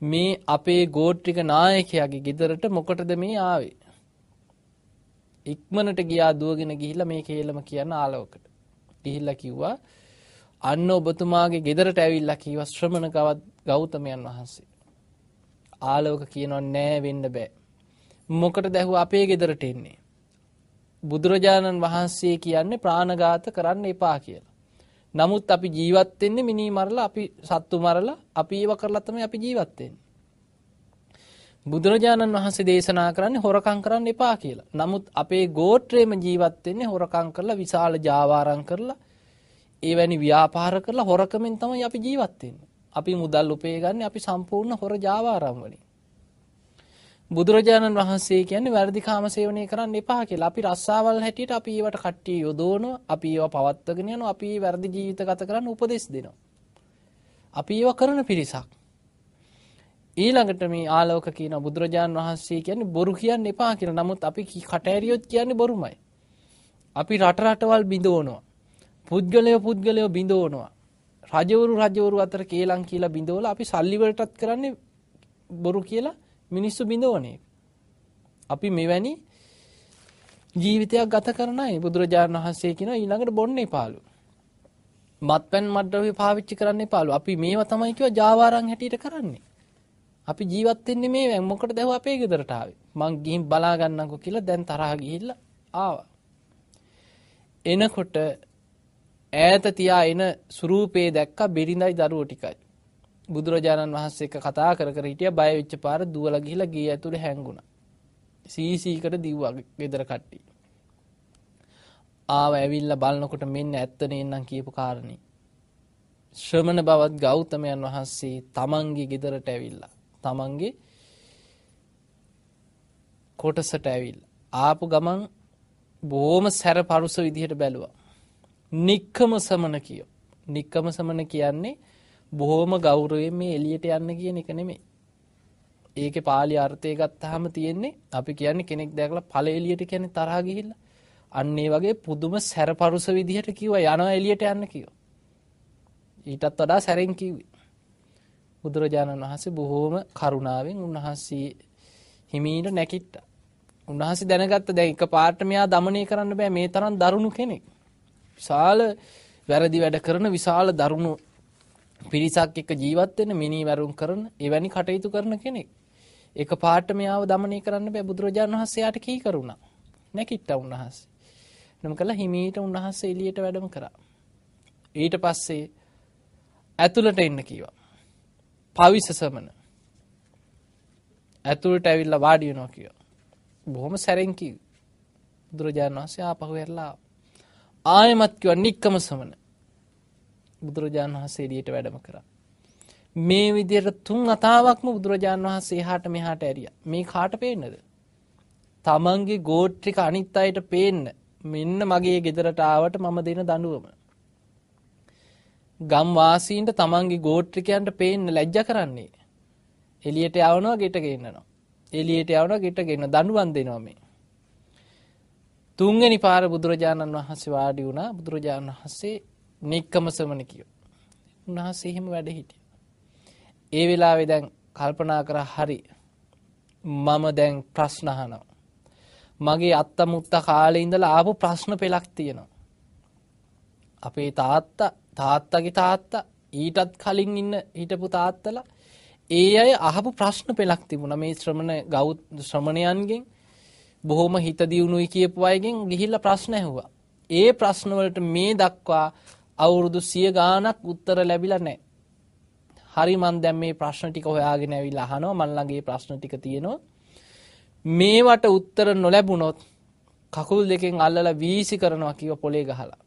මේ අපේ ගෝත්‍රික නායකයාගේ ගෙදරට මොකටද මේ ආවේ? ඉක්මනට ගියා දුවගෙන ගිහිල්ලා මේ කේලම කියන ආලවකට. ගිහිල්ලා කිව්වා අන්න ඔබතුමාගේ ගෙදරට ඇවිල්ලා කිව්වා ශ්‍රමණ ගෞතමයන් වහන්සේ. ආලවක කියනවා නෑ වෙන්න බෑ. මොකට දැහුව අපේ ගෙදරට එන්නේ. බුදුරජාණන් වහන්සේ කියන්නේ ප්‍රාණඝාත කරන්න එපා කියලා. නමුත් අපි ජීවත් වෙන්නේ මිනි මරලා අපි සත්තු මරලා අපි ඒව කරලා තමයි අපි ජීවත් වෙන්නේ. බුදුරජාණන් වහන්සේ දේශනා කරන්නේ හොරකම් කරන්න එපා කියලා. නමුත් අපේ ගෝත්‍රයේම ජීවත් වෙන්නේ හොරකම් කරලා විශාල ජාවාරම් කරලා එවැනි ව්‍යාපාර කරලා හොරකමෙන් තමයි අපි ජීවත් වෙන්නේ. අපි මුදල් උපය ගන්න අපි සම්පූර්ණ හොර ජාවාරම් වලින්. බුදුරජාණන් වහන්සේ කියන්නේ වැරදි කාම සේවනය කරන්න එපා කියලා. අපි රස්සාවල් හැටියට අපි ඒවට කට්ටිය යොදවනවා. අපි ඒවා පවත්වාගෙන යනවා. අපි වැරදි ජීවිත ගත කරන්න උපදෙස් දෙනවා. අපි ඒවා කරන පිරිසක්. ඊළඟට මේ ආලෝක කියන බුදුරජාණන් වහන්සේ කියන්නේ බොරු කියන්න එපා කියලා. නමුත් අපි කට ඇරියොත් කියන්නේ බොරුමයි. අපි රට රටවල් බිඳවනවා. පුද්ගලය පුද්ගලය බිඳවනවා. රජවරු රජවරු අතර කේලම් කියලා බිඳවලා අපි සල්ලි වලටත් කරන්නේ බොරු කියලා මිනිස්සු බිඳවන එක. අපි මෙවැනි ජීවිතයක් ගත කරන අය බුදුරජාණන් වහන්සේ කියන ඊළඟට බොන්න එපාලු. මත්පැන් මද්ද්‍රව්‍ය පාවිච්චි කරන්න එපාලු. අපි මේවා තමයි කිව්වා ජාවාරම් හැටියට කරන්නේ. අපි ජීවත් වෙන්නේ මේ මොකටද දැව අපේ ගෙදරට ආවේ. මං ගිහින් බලා ගන්නම්කෝ කියලා දැන් තරහ ගිහිල්ලා ආවා. එනකොට ඈත තියා එන ස්වරූපේ දැක්කා බිරිඳයි දරුවෝ ටිකයි. බුදුරජාණන් වහන්සේ එක්ක කතා කර කර හිටියා බය වෙච්ච පාර දුවලා ගිහිල්ලා ගේ ඇතුලේ හැංගුණා. සීසීකට දිව්වා ගෙදර කට්ටිය. ආව ඇවිල්ලා බලනකොට මෙන්න ඇත්ත නේන්නම් කියපු කාරණේ. ශ්‍රමණ බවත් ගෞතමයන් වහන්සේ තමන්ගේ ගෙදරට ඇවිල්ලා තමන්ගේ කොටසට ඇවිල්ලා ආපු ගමන් බොහොම සැර පරුස විදිහට බැලුවා. නික්කම සමන කියෝ. නික්කම සමන කියන්නේ බොහෝම ගෞරවයෙන් මේ එළියට යන්න කියන එක නෙමෙයි. ඒකේ pāli අර්ථය ගත්තාම තියෙන්නේ අපි කියන්නේ කෙනෙක් දැකලා ඵල එළියට කියන්නේ තරහ ගිහිල්ලා. අන්න ඒ වගේ පුදුම සැරපරුස විදිහට කිව්වා යනවා එළියට යන්න කිව්වා. ඊටත් වඩා සැරෙන් කිව්වේ. බුදුරජාණන් වහන්සේ බොහෝම කරුණාවෙන් උන්වහන්සේ හිමීට නැකිට්ටා. උන්වහන්සේ දැනගත්ත දැන් එක පාට මෙයා দমনය කරන්න බෑ මේ තරම් දරුණු කෙනෙක්. විශාල වැරදි වැඩ කරන විශාල දරුණු පිරිසක් එක්ක ජීවත් වෙන මිනීවරුන් කරන එවැනි කටයුතු කරන කෙනෙක්. එක පාට මෙයාව දමනය කරන්න බෑ බුදුරජාණන් වහන්සේ යාට කී කරුණා. නැකිට්ටා උන්වහන්සේ. නම් කළා හිමීට උන්වහන්සේ එළියට වැඩම කරා. ඊට පස්සේ ඇතුළට එන්න කීවා. පවිසසමන. ඇතුළට ඇවිල්ලා වාඩි වෙනවා කීවා. බොහොම සැරෙන් කිව්වා. බුදුරජාණන් වහන්සේ ආපහු ඇරලා ආයමත් කිව්වා නික්කම සමන. බුදුරජාණන් වහන්සේ එළියට වැඩම කරා. මේ විදිහට තුන් අතාවක්ම බුදුරජාණන් වහන්සේ එහාට මෙහාට ඇරියා. මේ කාට පේන්නද? තමන්ගේ ගෝත්‍රික අනිත් අයට පේන්න. මෙන්න මගේ ගෙදරට ආවට මම දෙන දඬුවම. ගම් වාසීන්ට තමන්ගේ ගෝත්‍රිකයන්ට පේන්න ලැජ්ජ කරන්නේ. එළියට යවනවා ගෙට ගෙන්නනවා. එළියට යවනවා ගෙට ගෙන්න දඬුවම් දෙනවා මේ. තුන්වෙනි පාර බුදුරජාණන් වහන්සේ වාඩි වුණා. බුදුරජාණන් වහන්සේ නික්කම සමන කියෝ. උන්වහන්සේ එහෙම වැඩ හිටිය. ඒ වෙලාවේ දැන් කල්පනා කර හරි මම දැන් ප්‍රශ්න අහනවා. මගේ අත්ත මුත්ත කාලේ ඉඳලා ආපු ප්‍රශ්න පෙළක් තියෙනවා. අපේ තාත්තා තාත්තගේ තාත්තා ඊටත් කලින් ඉන්න හිටපු තාත්තලා ඒ අය අහපු ප්‍රශ්න පෙළක් තිබුණා මේ ශ්‍රමණ ගෞ ශ්‍රමණයන්ගෙන් බොහොම හිත දියුණුයි කියපු අයගෙන් ගිහිල්ලා ප්‍රශ්න ඇහුවා. ඒ ප්‍රශ්න වලට මේ දක්වා අවුරුදු සිය ගානක් උත්තර ලැබිලා නැහැ. හරි මන් දැන් මේ ප්‍රශ්න ටික හොයාගෙන ඇවිල්ලා අහනවා මන් ළඟ මේ ප්‍රශ්න ටික තියෙනවා. මේවට උත්තර නොලැබුණොත් කකුල් දෙකෙන් අල්ලලා වීසි කරනවා කිව්ව පොලේ ගහලා.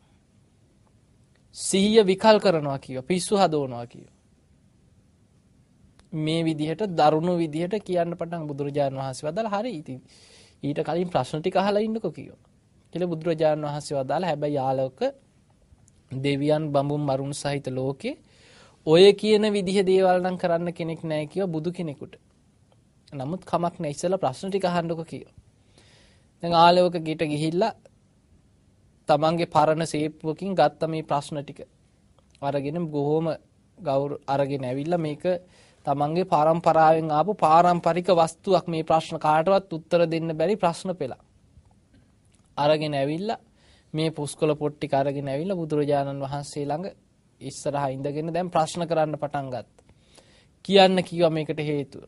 සිහිය විකල් කරනවා කිව්ව පිස්සු හදවනවා කිව්ව. මේ විදිහට දරුණු විදිහට කියන්න පටන් බුදුරජාණන් වහන්සේ වදාලා හරි ඉතින් ඊට කලින් ප්‍රශ්න ටික අහලා ඉන්නකෝ කිව්වා. කියලා බුදුරජාණන් වහන්සේ වදාලා හැබැයි යාලක දෙවියන් බඹුන් මරුන් සහිත ලෝකේ ඔය කියන විදිහ දේවල් නම් කරන්න කෙනෙක් නැහැ කියව බුදු කෙනෙකුට. නමුත් කමක් නැහැ ඉස්සෙල්ලා ප්‍රශ්න ටික අහන්නකෝ කියව. දැන් ආලෝක ගිට ගිහිල්ලා තමන්ගේ පරණ සේප්පුවකින් ගත්ත මේ ප්‍රශ්න ටික අරගෙන බොහොම ගෞර අරගෙන ඇවිල්ලා මේක තමන්ගේ පරම්පරාවෙන් ආපු පාරම්පරික වස්තුවක් මේ ප්‍රශ්න කාටවත් උත්තර දෙන්න බැරි ප්‍රශ්න පෙළ. අරගෙන ඇවිල්ලා මේ පුස්කොළ පොට්ටි අරගෙන ඇවිල්ලා බුදුරජාණන් වහන්සේ ළඟ ඉස්සරහා ඉඳගෙන දැන් ප්‍රශ්න කරන්න පටන් ගත්තා. කියන්න කිව්වා මේකට හේතුව.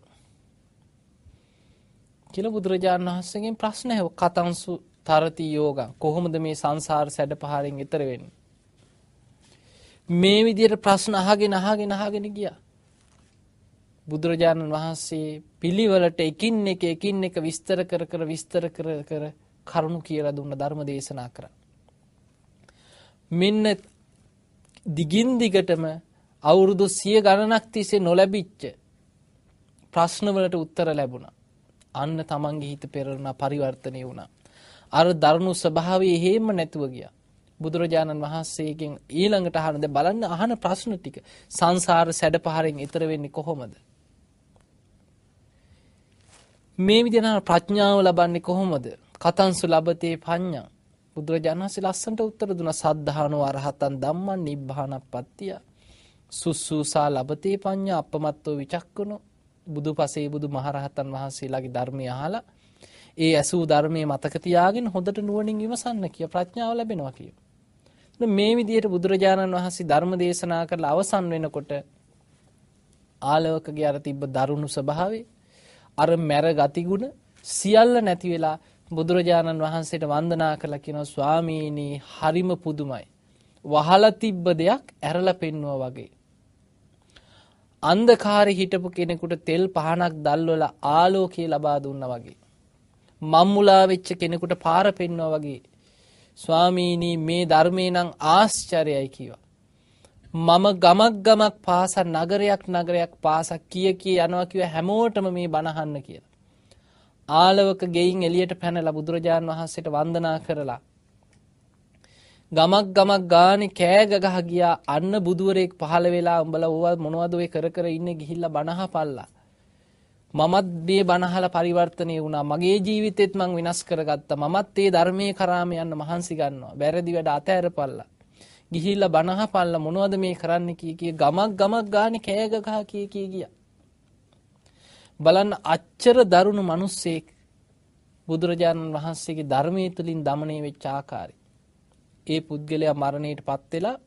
කියලා බුදුරජාණන් වහන්සේගෙන් ප්‍රශ්න ඇහුවා. කතංසු තරති යෝගං කොහොමද මේ සංසාර සැඩ පහරින් ඈතර වෙන්නේ? මේ විදිහට ප්‍රශ්න අහගෙන අහගෙන අහගෙන ගියා. බුදුරජාණන් වහන්සේ පිළිවෙලට එකින් එක එකින් එක විස්තර කර කර විස්තර කර කර කරුණු කියලා දුන්න ධර්ම දේශනා කරා. මෙන්න දිගින් දිගටම අවුරුදු සිය ගණනක් තිස්සේ නොලැබිච්ච ප්‍රශ්නවලට උත්තර ලැබුණා. අන්න තමන්ගේ හිත පෙරළුණා පරිවර්තනය වුණා. අර දරුණු ස්වභාවය හේම නැතුව ගියා. බුදුරජාණන් වහන්සේගෙන් ඊළඟට අහන දැන් බලන්න අහන ප්‍රශ්න ටික සංසාර සැඩපහරෙන් ඈතර වෙන්නේ කොහොමද? මේ විදිහට ප්‍රඥාව ලබන්නේ කොහොමද? කතංසු ලබතේ පඤ්ඤා. බුදුරජාණන් වහන්සේ ලස්සනට උත්තර දුන්නා සද්ධානෝ අරහතන් ධම්මං නිබ්බානප්පත්තිය. සුස්සූසා ලබතේ පඤ්ඤා අපමත්තෝ විචක්කුණෝ බුදුපසේ බුදු මහරහතන් වහන්සේලාගේ ධර්මය අහලා ඒ ඇසූ ධර්මයේ මතක තියාගෙන හොඳට නුවණින් විමසන්න කිය ප්‍රඥාව ලැබෙනවා කිය. මේ විදිහට බුදුරජාණන් වහන්සේ ධර්ම දේශනා කරලා අවසන් වෙනකොට ආලෝකගේ අර තිබ්බ දරුණු ස්වභාවය අර මැර ගතිගුණ සියල්ල නැති වෙලා බුදුරජාණන් වහන්සේට වන්දනා කළා කියනවා ස්වාමීනි හරිම පුදුමයි. වහලා තිබ්බ දෙයක් ඇරලා පෙන්නවා වගේ. අන්ධකාරේ හිටපු කෙනෙකුට තෙල් පහනක් දැල්වලා ආලෝකය ලබා දුන්නා වගේ. මම්මුලා වෙච්ච කෙනෙකුට පාර පෙන්වුවා වගේ. ස්වාමීනි මේ ධර්මේ නම් ආශ්චර්යයි කිව්වා. මම ගමක් ගමක් පාස නගරයක් නගරයක් පාස කිය කී යනවා කිව්ව හැමෝටම මේ බණ අහන්න කියලා. ආලවක ගෙයින් එළියට පැනලා බුදුරජාන් වහන්සේට වන්දනා කරලා ගමක් ගමක් ගානේ කෑ ගගහ ගියා. අන්න බුදුවරයෙක් පහළ වෙලා උඹලා ඕවා මොනවද ඔය කර කර ඉන්නේ ගිහිල්ලා බනහපල්ලා මමත් මේ බනහලා පරිවර්තනය වුණා. මගේ ජීවිතෙත් මං විනාශ කරගත්තා. මමත් ඒ ධර්මයේ කරාම යන්න මහන්සි ගන්නවා. බැරදි වැඩ අතහැරපල්ලා ගිහිල්ලා බනහපල්ලා මොනවද මේ කරන්න කී කී ගමක් ගමක් ගානේ කෑ ගගහ කී කී ගියා. බලන්න අච්චර දරුණු මනුස්සෙක් බුදුරජාණන් වහන්සේගේ ධර්මය තුළින් දමනය වෙච්ච ආකාරය. ඒ පුද්ගලයා මරණයට පත්වෙලා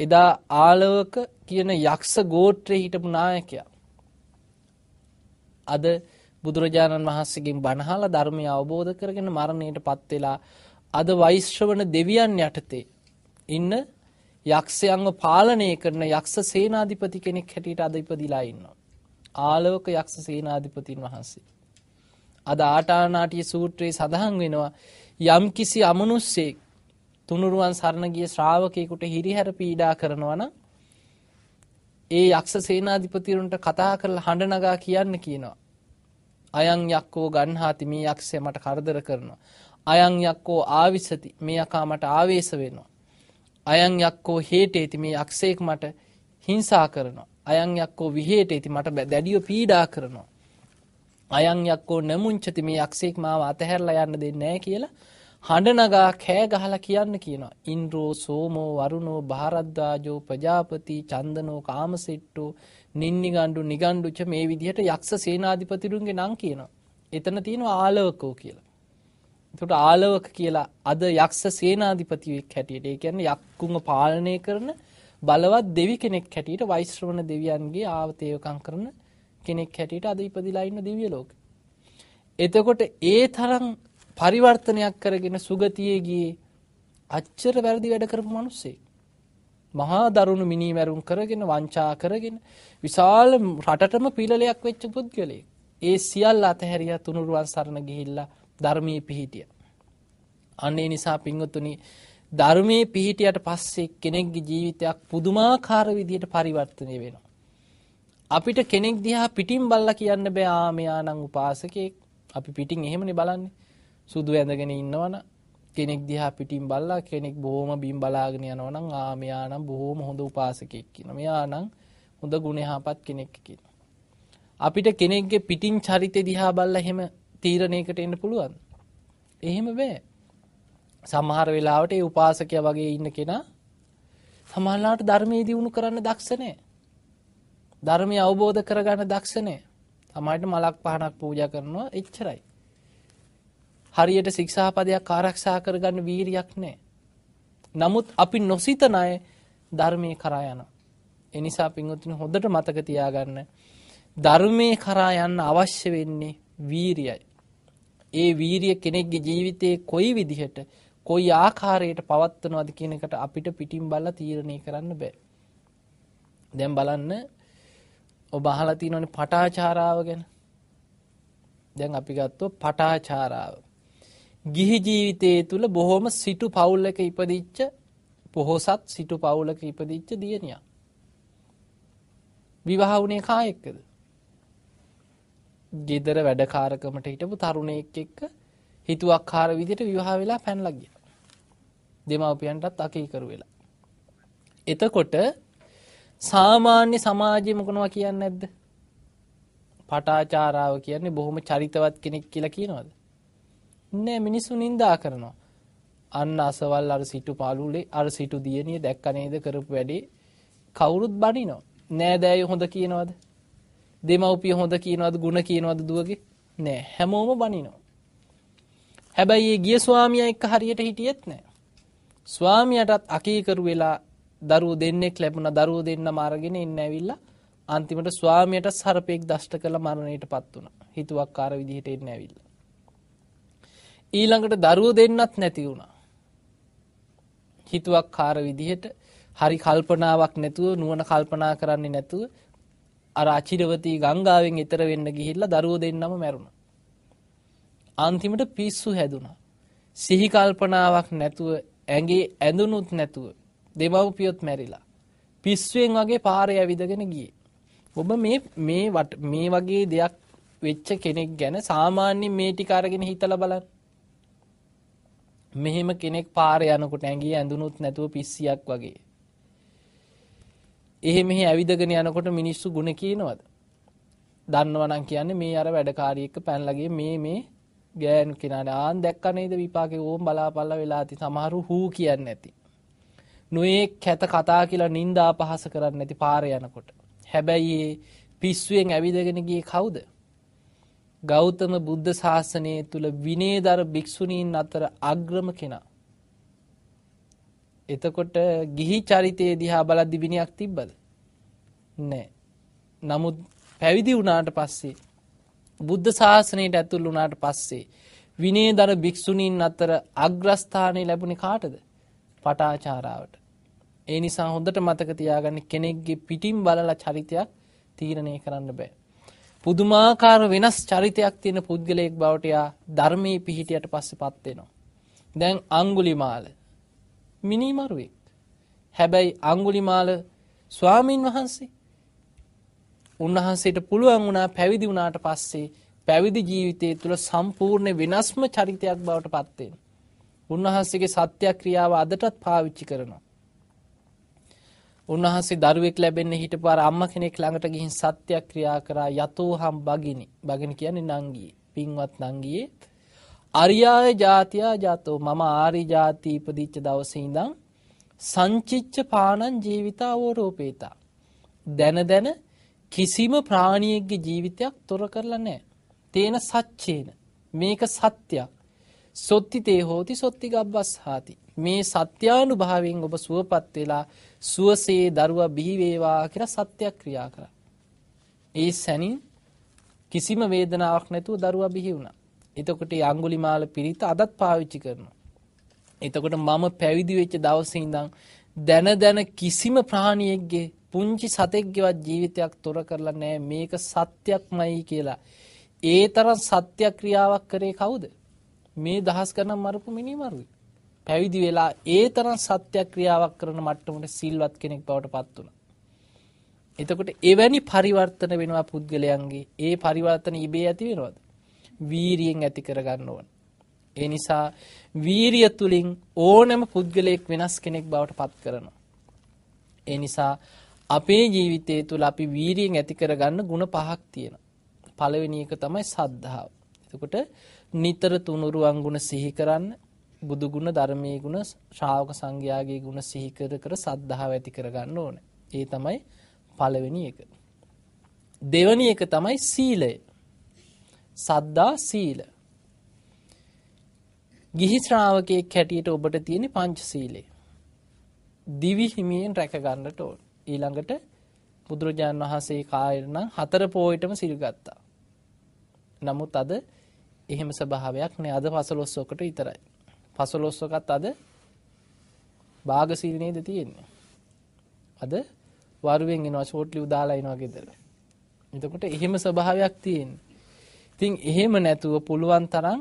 එදා ආලවක කියන යක්ෂ ගෝත්‍රය හිටපු නායකයා. අද බුදුරජාණන් වහන්සේගෙන් බණහාල ධර්මය අවබෝධ කරගෙන මරණයට පත්වෙලා අද වෛශ්‍රවන දෙවියන් යටතේ ඉන්න යක්ෂයංව පාලනය කරන යක්ෂ සේනාධිපති කෙනෙක් හැටියට අද ඉපදිලා ඉන්නවා. ආලෝක යක්ෂ සේනාධිපතින් වහන්සේ. අද ආටානාටිය සූත්‍රයේ සඳහන් වෙනවා යම්කිසි අමනුස්සෙක් තුනුරුවන් සරණ ගිය ශ්‍රාවකයෙකුට හිරිහැර පීඩා කරනවා නම් ඒ යක්ෂ සේනාධිපතිවරුන්ට කතා කරලා හඬ නගා කියන්න කියනවා. අයං යක්කෝ ගන්හාති මේ යක්ෂය මට කරදර කරනවා. අයං යක්කෝ ආවිසති මේ යකා මට ආවේශ වෙනවා. අයං යක්කෝ හේටේති මේ යක්ෂයෙක් මට හිංසා කරනවා. අයං යක්කෝ විහේටේති මට දැඩිව පීඩා කරනවා. අයං යක්කෝ නමුංචති මේ යක්ෂයෙක් මාව අතහැරලා යන්න දෙන්නේ නැහැ කියලා හඬනගා කෑ ගහලා කියන්න කියනවා. ඉන්ද්‍රෝ සෝමෝ වරුණෝ භාරද්වාජෝ ප්‍රජාපති චන්දනෝ කාමසෙට්ටෝ නින්නිගණ්ඩු නිගණ්ඩුච මේ විදිහට යක්ෂ සේනාධිපතිරුන්ගේ නම් කියනවා. එතන තියෙනවා ආලවකෝ කියලා. එතකොට ආලවක කියලා අද යක්ෂ සේනාධිපතියෙක් හැටියට ඒ කියන්නේ යක්කුන්ව පාලනය කරන බලවත් දෙවි කෙනෙක් හැටියට වෛශ්‍රවණ දෙවියන්ගේ ආවතේවකම් කරන කෙනෙක් හැටියට අද ඉපදිලා ඉන්න දිව්‍ය ලෝකෙ. එතකොට ඒ තරම් පරිවර්තනයක් කරගෙන සුගතියේ ගියේ අච්චර වැරදි වැඩ කරපු මිනිස්සේ. මහා දරුණු මිනී මැරුම් කරගෙන වංචා කරගෙන විශාල රටටම පිළලයක් වෙච්ච පුද්ගලයෙක්. ඒ සියල්ල අතහැරියා තුනුරුවන් සරණ ගිහිල්ලා ධර්මයේ පිහිටිය. අන්නේ නිසා පින්වතුනි ධර්මයේ පිහිටියට පස්සේ කෙනෙක්ගේ ජීවිතයක් පුදුමාකාර විදිහට පරිවර්තනය වෙනවා. අපිට කෙනෙක් දිහා පිටින් බල්ලා කියන්න බෑ ආ මෙයා නම් උපාසකෙක්. අපි පිටින් එහෙමනේ බලන්නේ. සුදු ඇඳගෙන ඉන්නවන කෙනෙක් දිහා පිටින් බල්ලා කෙනෙක් බොහොම බිම් බලාගෙන යනවා නම් ආ මෙයා නම් බොහොම හොඳ උපාසකෙක් කියන. මෙයා නම් හොඳ ගුණ යහපත් කෙනෙක් කියන. අපිට කෙනෙක්ගේ පිටින් චරිතය දිහා බල්ලා එහෙම තීරණයකට එන්න පුළුවන්. එහෙම බෑ. සමහර වෙලාවට ඒ උපාසකයා වගේ ඉන්න කෙනා සමහරලාට ධර්මයේ දියුණු කරන්න දක්ෂ නැහැ. ධර්මය අවබෝධ කරගන්න දක්ෂ නැහැ. සමහරට මලක් පහනක් පූජා කරනවා එච්චරයි. හරියට ශික්ෂාපදයක් ආරක්ෂා කරගන්න වීරියක් නැහැ. නමුත් අපි නොසිතන අය ධර්මයේ කරා යනවා. එනිසා පින්වතුනි හොඳට මතක තියාගන්න ධර්මයේ කරා යන්න අවශ්‍ය වෙන්නේ වීරියයි. ඒ වීරිය කෙනෙක්ගේ ජීවිතයේ කොයි විදිහට කොයි ආකාරයට පවත්වනවද කියන එකට අපිට පිටින් බලලා තීරණය කරන්න බෑ. දැන් බලන්න ඔබ අහලා තියෙනවනේ පටාචාරාව ගැන. දැන් අපි ගත්තොත් පටාචාරාව. ගිහි ජීවිතයේ තුල බොහොම සිටු පවුලක ඉපදිච්ච පොහොසත් සිටු පවුලක ඉපදිච්ච දියණියක්. විවාහ වුණේ කා එක්කද? ගෙදර වැඩකාරකමට හිටපු තරුණයෙක් එක්ක හිතුවක්කාර විදිහට විවාහ වෙලා පැනලා ගියා. දෙමව්පියන්ටත් අකීකරු වෙලා. එතකොට සාමාන්‍ය සමාජයේ මොකනවා කියන්නේ නැද්ද? පටාචාරාව කියන්නේ බොහොම චරිතවත් කෙනෙක් කියලා කියනවද? නෑ මිනිස්සු නිඳා කරනවා. අන්න අසවල් අර සිටු පාලුලේ අර සිටු දියණිය දැක්ක නේද කරපු වැඩේ කවුරුත් බනිනවා. නෑදෑයෝ හොඳ කියනවද? දෙමව්පිය හොඳ කියනවද? ಗುಣ කියනවද දුවගේ? නෑ හැමෝම බනිනවා. හැබැයි ඒ ගිය ස්වාමියා එක්ක හරියට හිටියෙත් නෑ. ස්වාමියාටත් අකීකරු වෙලා දරුවෝ දෙන්නෙක් ලැබුණා දරුවෝ දෙන්නම අරගෙන ඉන්න ඇවිල්ලා අන්තිමට ස්වාමියට සර්පෙක් දෂ්ට කළ මරණයටපත් වුණා. හිතුවක්කාර විදිහට එන්න ඇවිල්ලා. ඊළඟට දරුවෝ දෙන්නත් නැති වුණා. හිතුවක්කාර විදිහට හරි කල්පනාවක් නැතුව නුවණ කල්පනා කරන්නේ නැතුව අර අචිරවතී ගංගාවෙන් එතර වෙන්න ගිහිල්ලා දරුවෝ දෙන්නම මැරුණා. අන්තිමට පිස්සු හැදුනා. සිහි කල්පනාවක් නැතුව ඇඟේ ඇඳුනුත් නැතුව දෙමව්පියොත් මැරිලා. පිස්සුවෙන් වගේ පාරේ ඇවිදගෙන ගියේ. ඔබ මේ මේ මේ වගේ දෙයක් වෙච්ච කෙනෙක් ගැන සාමාන්‍යයෙන් මේ ටික අරගෙන හිතලා බලන්න. මෙහෙම කෙනෙක් පාරේ යනකොට ඇඟේ ඇඳුනුත් නැතුව පිස්සියක් වගේ. එහෙ මෙහෙ ඇවිදගෙන යනකොට මිනිස්සු ಗುಣ කියනවද? දන්නවනම් කියන්නේ මේ අර වැඩකාරී එක්ක පැනලා මේ මේ ගෑනු කෙනාට ආන් දැක්ක නේද විපාකේ ඕම් බලාපල්ලා වෙලා ඇති සමහරු හූ කියන්නේ නැති. නොඒක් කැත කතා කියලා නින්දා පහස කරන්නේ නැති පාරේ යනකොට. හැබැයි පිස්සුවෙන් ඇවිදගෙන ගියේ කවුද? ගෞතම බුද්ධ ශාසනය තුල විනේදර භික්ෂුණීන් අතර අග්‍රම කෙනා. එතකොට ගිහි චරිතයේ දිහා බලද්දි විනයක් තිබ්බද? නැහැ. නමුත් පැවිදි වුණාට පස්සේ බුද්ධ ශාසනයට ඇතුල් වුණාට පස්සේ විනේදර භික්ෂුණීන් අතර අග්‍රස්ථානය ලැබුණේ කාටද? පටාචාරාවට. ඒ නිසා හොඳට මතක තියාගන්න කෙනෙක්ගේ පිටින් බලලා චරිතයක් තීරණය කරන්න බෑ. පුදුමාකාර වෙනස් චරිතයක් තියෙන පුද්ගලයෙක් බවට යා ධර්මයේ පිහිටියට පස්සේපත් වෙනවා. දැන් අඟුලිමාල මිනිමරුවෙක්. හැබැයි අඟුලිමාල ස්වාමින් වහන්සේ උන්වහන්සේට පුළුවන් වුණා පැවිදි වුණාට පස්සේ පැවිදි ජීවිතය තුළ සම්පූර්ණ වෙනස්ම චරිතයක් බවට පත් වෙන. උන්වහන්සේගේ සත්‍යක්‍රියාව අදටත් පාවිච්චි කරනවා. උන්වහන්සේ දරුවෙක් ලැබෙන්න හිටපු අර අම්මා කෙනෙක් ළඟට ගිහින් සත්‍යක්‍රියා කරා යතෝහම් බගිනි. බගිනි කියන්නේ නංගියේ. පින්වත් නංගියේ අරියාය ජාතියා ජාතෝ මම ආරි ජාති ඉපදිච්ච දවසේ ඉඳන් සංචිච්ච පානං ජීවිතාවෝ රූපේතා. දැන දැන කිසිම ප්‍රාණියෙක්ගේ ජීවිතයක් තොර කරලා නැහැ. තේන සච්චේන මේක සත්‍යයක්. සොත්ති තේ හෝති සොත්ති ගබ්බස්හාති. මේ සත්‍යානුභාවයෙන් ඔබ සුවපත් වෙලා සුවසේ දරුවා බිහි වේවා කියලා සත්‍යයක් ක්‍රියා කරා. ඒ සැනින් කිසිම වේදනාවක් නැතුව දරුවා බිහි වුණා. එතකොට අඟුලිමාල පිරිත අදත් පාවිච්චි කරනවා. එතකොට මම පැවිදි වෙච්ච දවසේ ඉඳන් දැන දැන කිසිම ප්‍රාණියෙක්ගේ පුංචි සතෙක්ගේවත් ජීවිතයක් තොර කරලා නැහැ මේක සත්‍යක්මයි කියලා. ඒ තරම් සත්‍යක්‍රියාවක් කරේ කවුද? මේ දහස් ගණන් මරපු මිනිමරුයි. පැවිදි වෙලා ඒ තරම් සත්‍යක්‍රියාවක් කරන මට්ටමට සිල්වත් කෙනෙක් බවට පත් වුණා. එතකොට එවැනි පරිවර්තන වෙනවා පුද්ගලයන්ගේ. ඒ පරිවර්තන ඉබේ ඇති වෙනවද? වීරියෙන් ඇති කරගන්න ඕන. ඒ නිසා වීරිය තුලින් ඕනෑම පුද්ගලයෙක් වෙනස් කෙනෙක් බවට පත් කරනවා. ඒ නිසා අපේ ජීවිතය තුළ අපි වීරියෙන් ඇති කරගන්න ಗುಣ පහක් තියෙනවා. පළවෙනි එක තමයි සද්ධාව. එතකොට නිතර තුනුරුවන් ගුණ සිහි කරන්න, බුදු ගුණ, ධර්මයේ ගුණ, ශ්‍රාවක සංඝයාගේ ගුණ සිහි කර කර සද්ධාව ඇති කරගන්න ඕනේ. ඒ තමයි පළවෙනි එක. දෙවෙනි එක තමයි සීලය. සද්දා සීල. ගිහි ශ්‍රාවකයෙක් හැටියට ඔබට තියෙන පංචශීලය. දිවි හිමියෙන් රැක ගන්නට ඕන. ඊළඟට බුදුරජාණන් වහන්සේ කාලේ නම් හතර පොයටම සිල් ගත්තා. නමුත් අද එහෙම ස්වභාවයක් නෑ. අද 15කට විතරයි. 15කත් අද භාග සීල් නේද තියෙන්නේ. අද වරුවෙන් එනවා ෂෝට්ලි උදාලා එනවා ගෙදර. එතකොට එහෙම ස්වභාවයක් තියෙන්නේ. ඉතින් එහෙම නැතුව පුළුවන් තරම්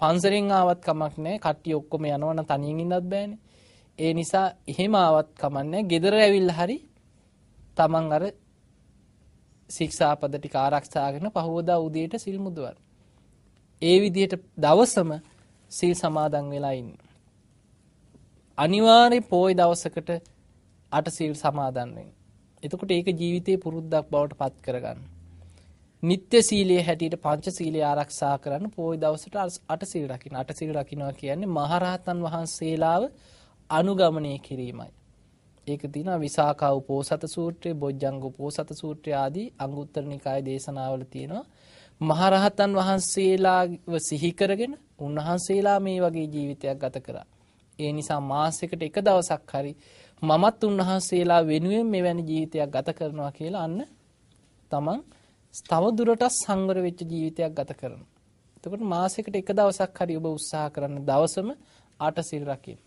පන්සලෙන් ආවත් කමක් නැහැ. කට්ටිය ඔක්කොම යනවනම් තනියෙන් ඉන්නත් බෑනේ. ඒ නිසා එහෙම ආවත් කමක් නැහැ. ගෙදර ඇවිල්ලා හරි තමන් අර ශික්ෂාපද ටික ආරක්ෂාගෙන පහවදා උදේට සිල් මුදවන්න. ඒ විදිහට දවසම සිල් සමාදන් වෙලා ඉන්න. අනිවාර්යෙන් පොයි දවසකට අට සිල් සමාදන් වෙන්න. එතකොට ඒක ජීවිතේ පුරුද්දක් බවට පත් කරගන්න. නිත්‍ය සීලයේ හැටියට පංච සීලය ආරක්ෂා කරන්න පොයි දවසට අට සීල් රකින්න. අට සීල් රකින්නවා කියන්නේ මහරහතන් වහන්සේලාව අනුගමනය කිරීමයි. ඒක තියෙනවා විසාකා උපෝසත සූත්‍රය, බොජ්ජංග උපෝසත සූත්‍රය ආදී අංගුත්තර නිකාය දේශනාවල තියෙනවා. මහරහතන් වහන්සේලාව සිහි කරගෙන උන්වහන්සේලා මේ වගේ ජීවිතයක් ගත කරා. ඒ නිසා මාසයකට එක දවසක් හරි මමත් උන්වහන්සේලා වෙනුවෙන් මෙවැනි ජීවිතයක් ගත කරනවා කියලා අන්න තමන් තව දුරටත් සංවර වෙච්ච ජීවිතයක් ගත කරනවා. එතකොට මාසයකට එක දවසක් හරි ඔබ උත්සාහ කරන දවසම ආට සිල් රකින්න.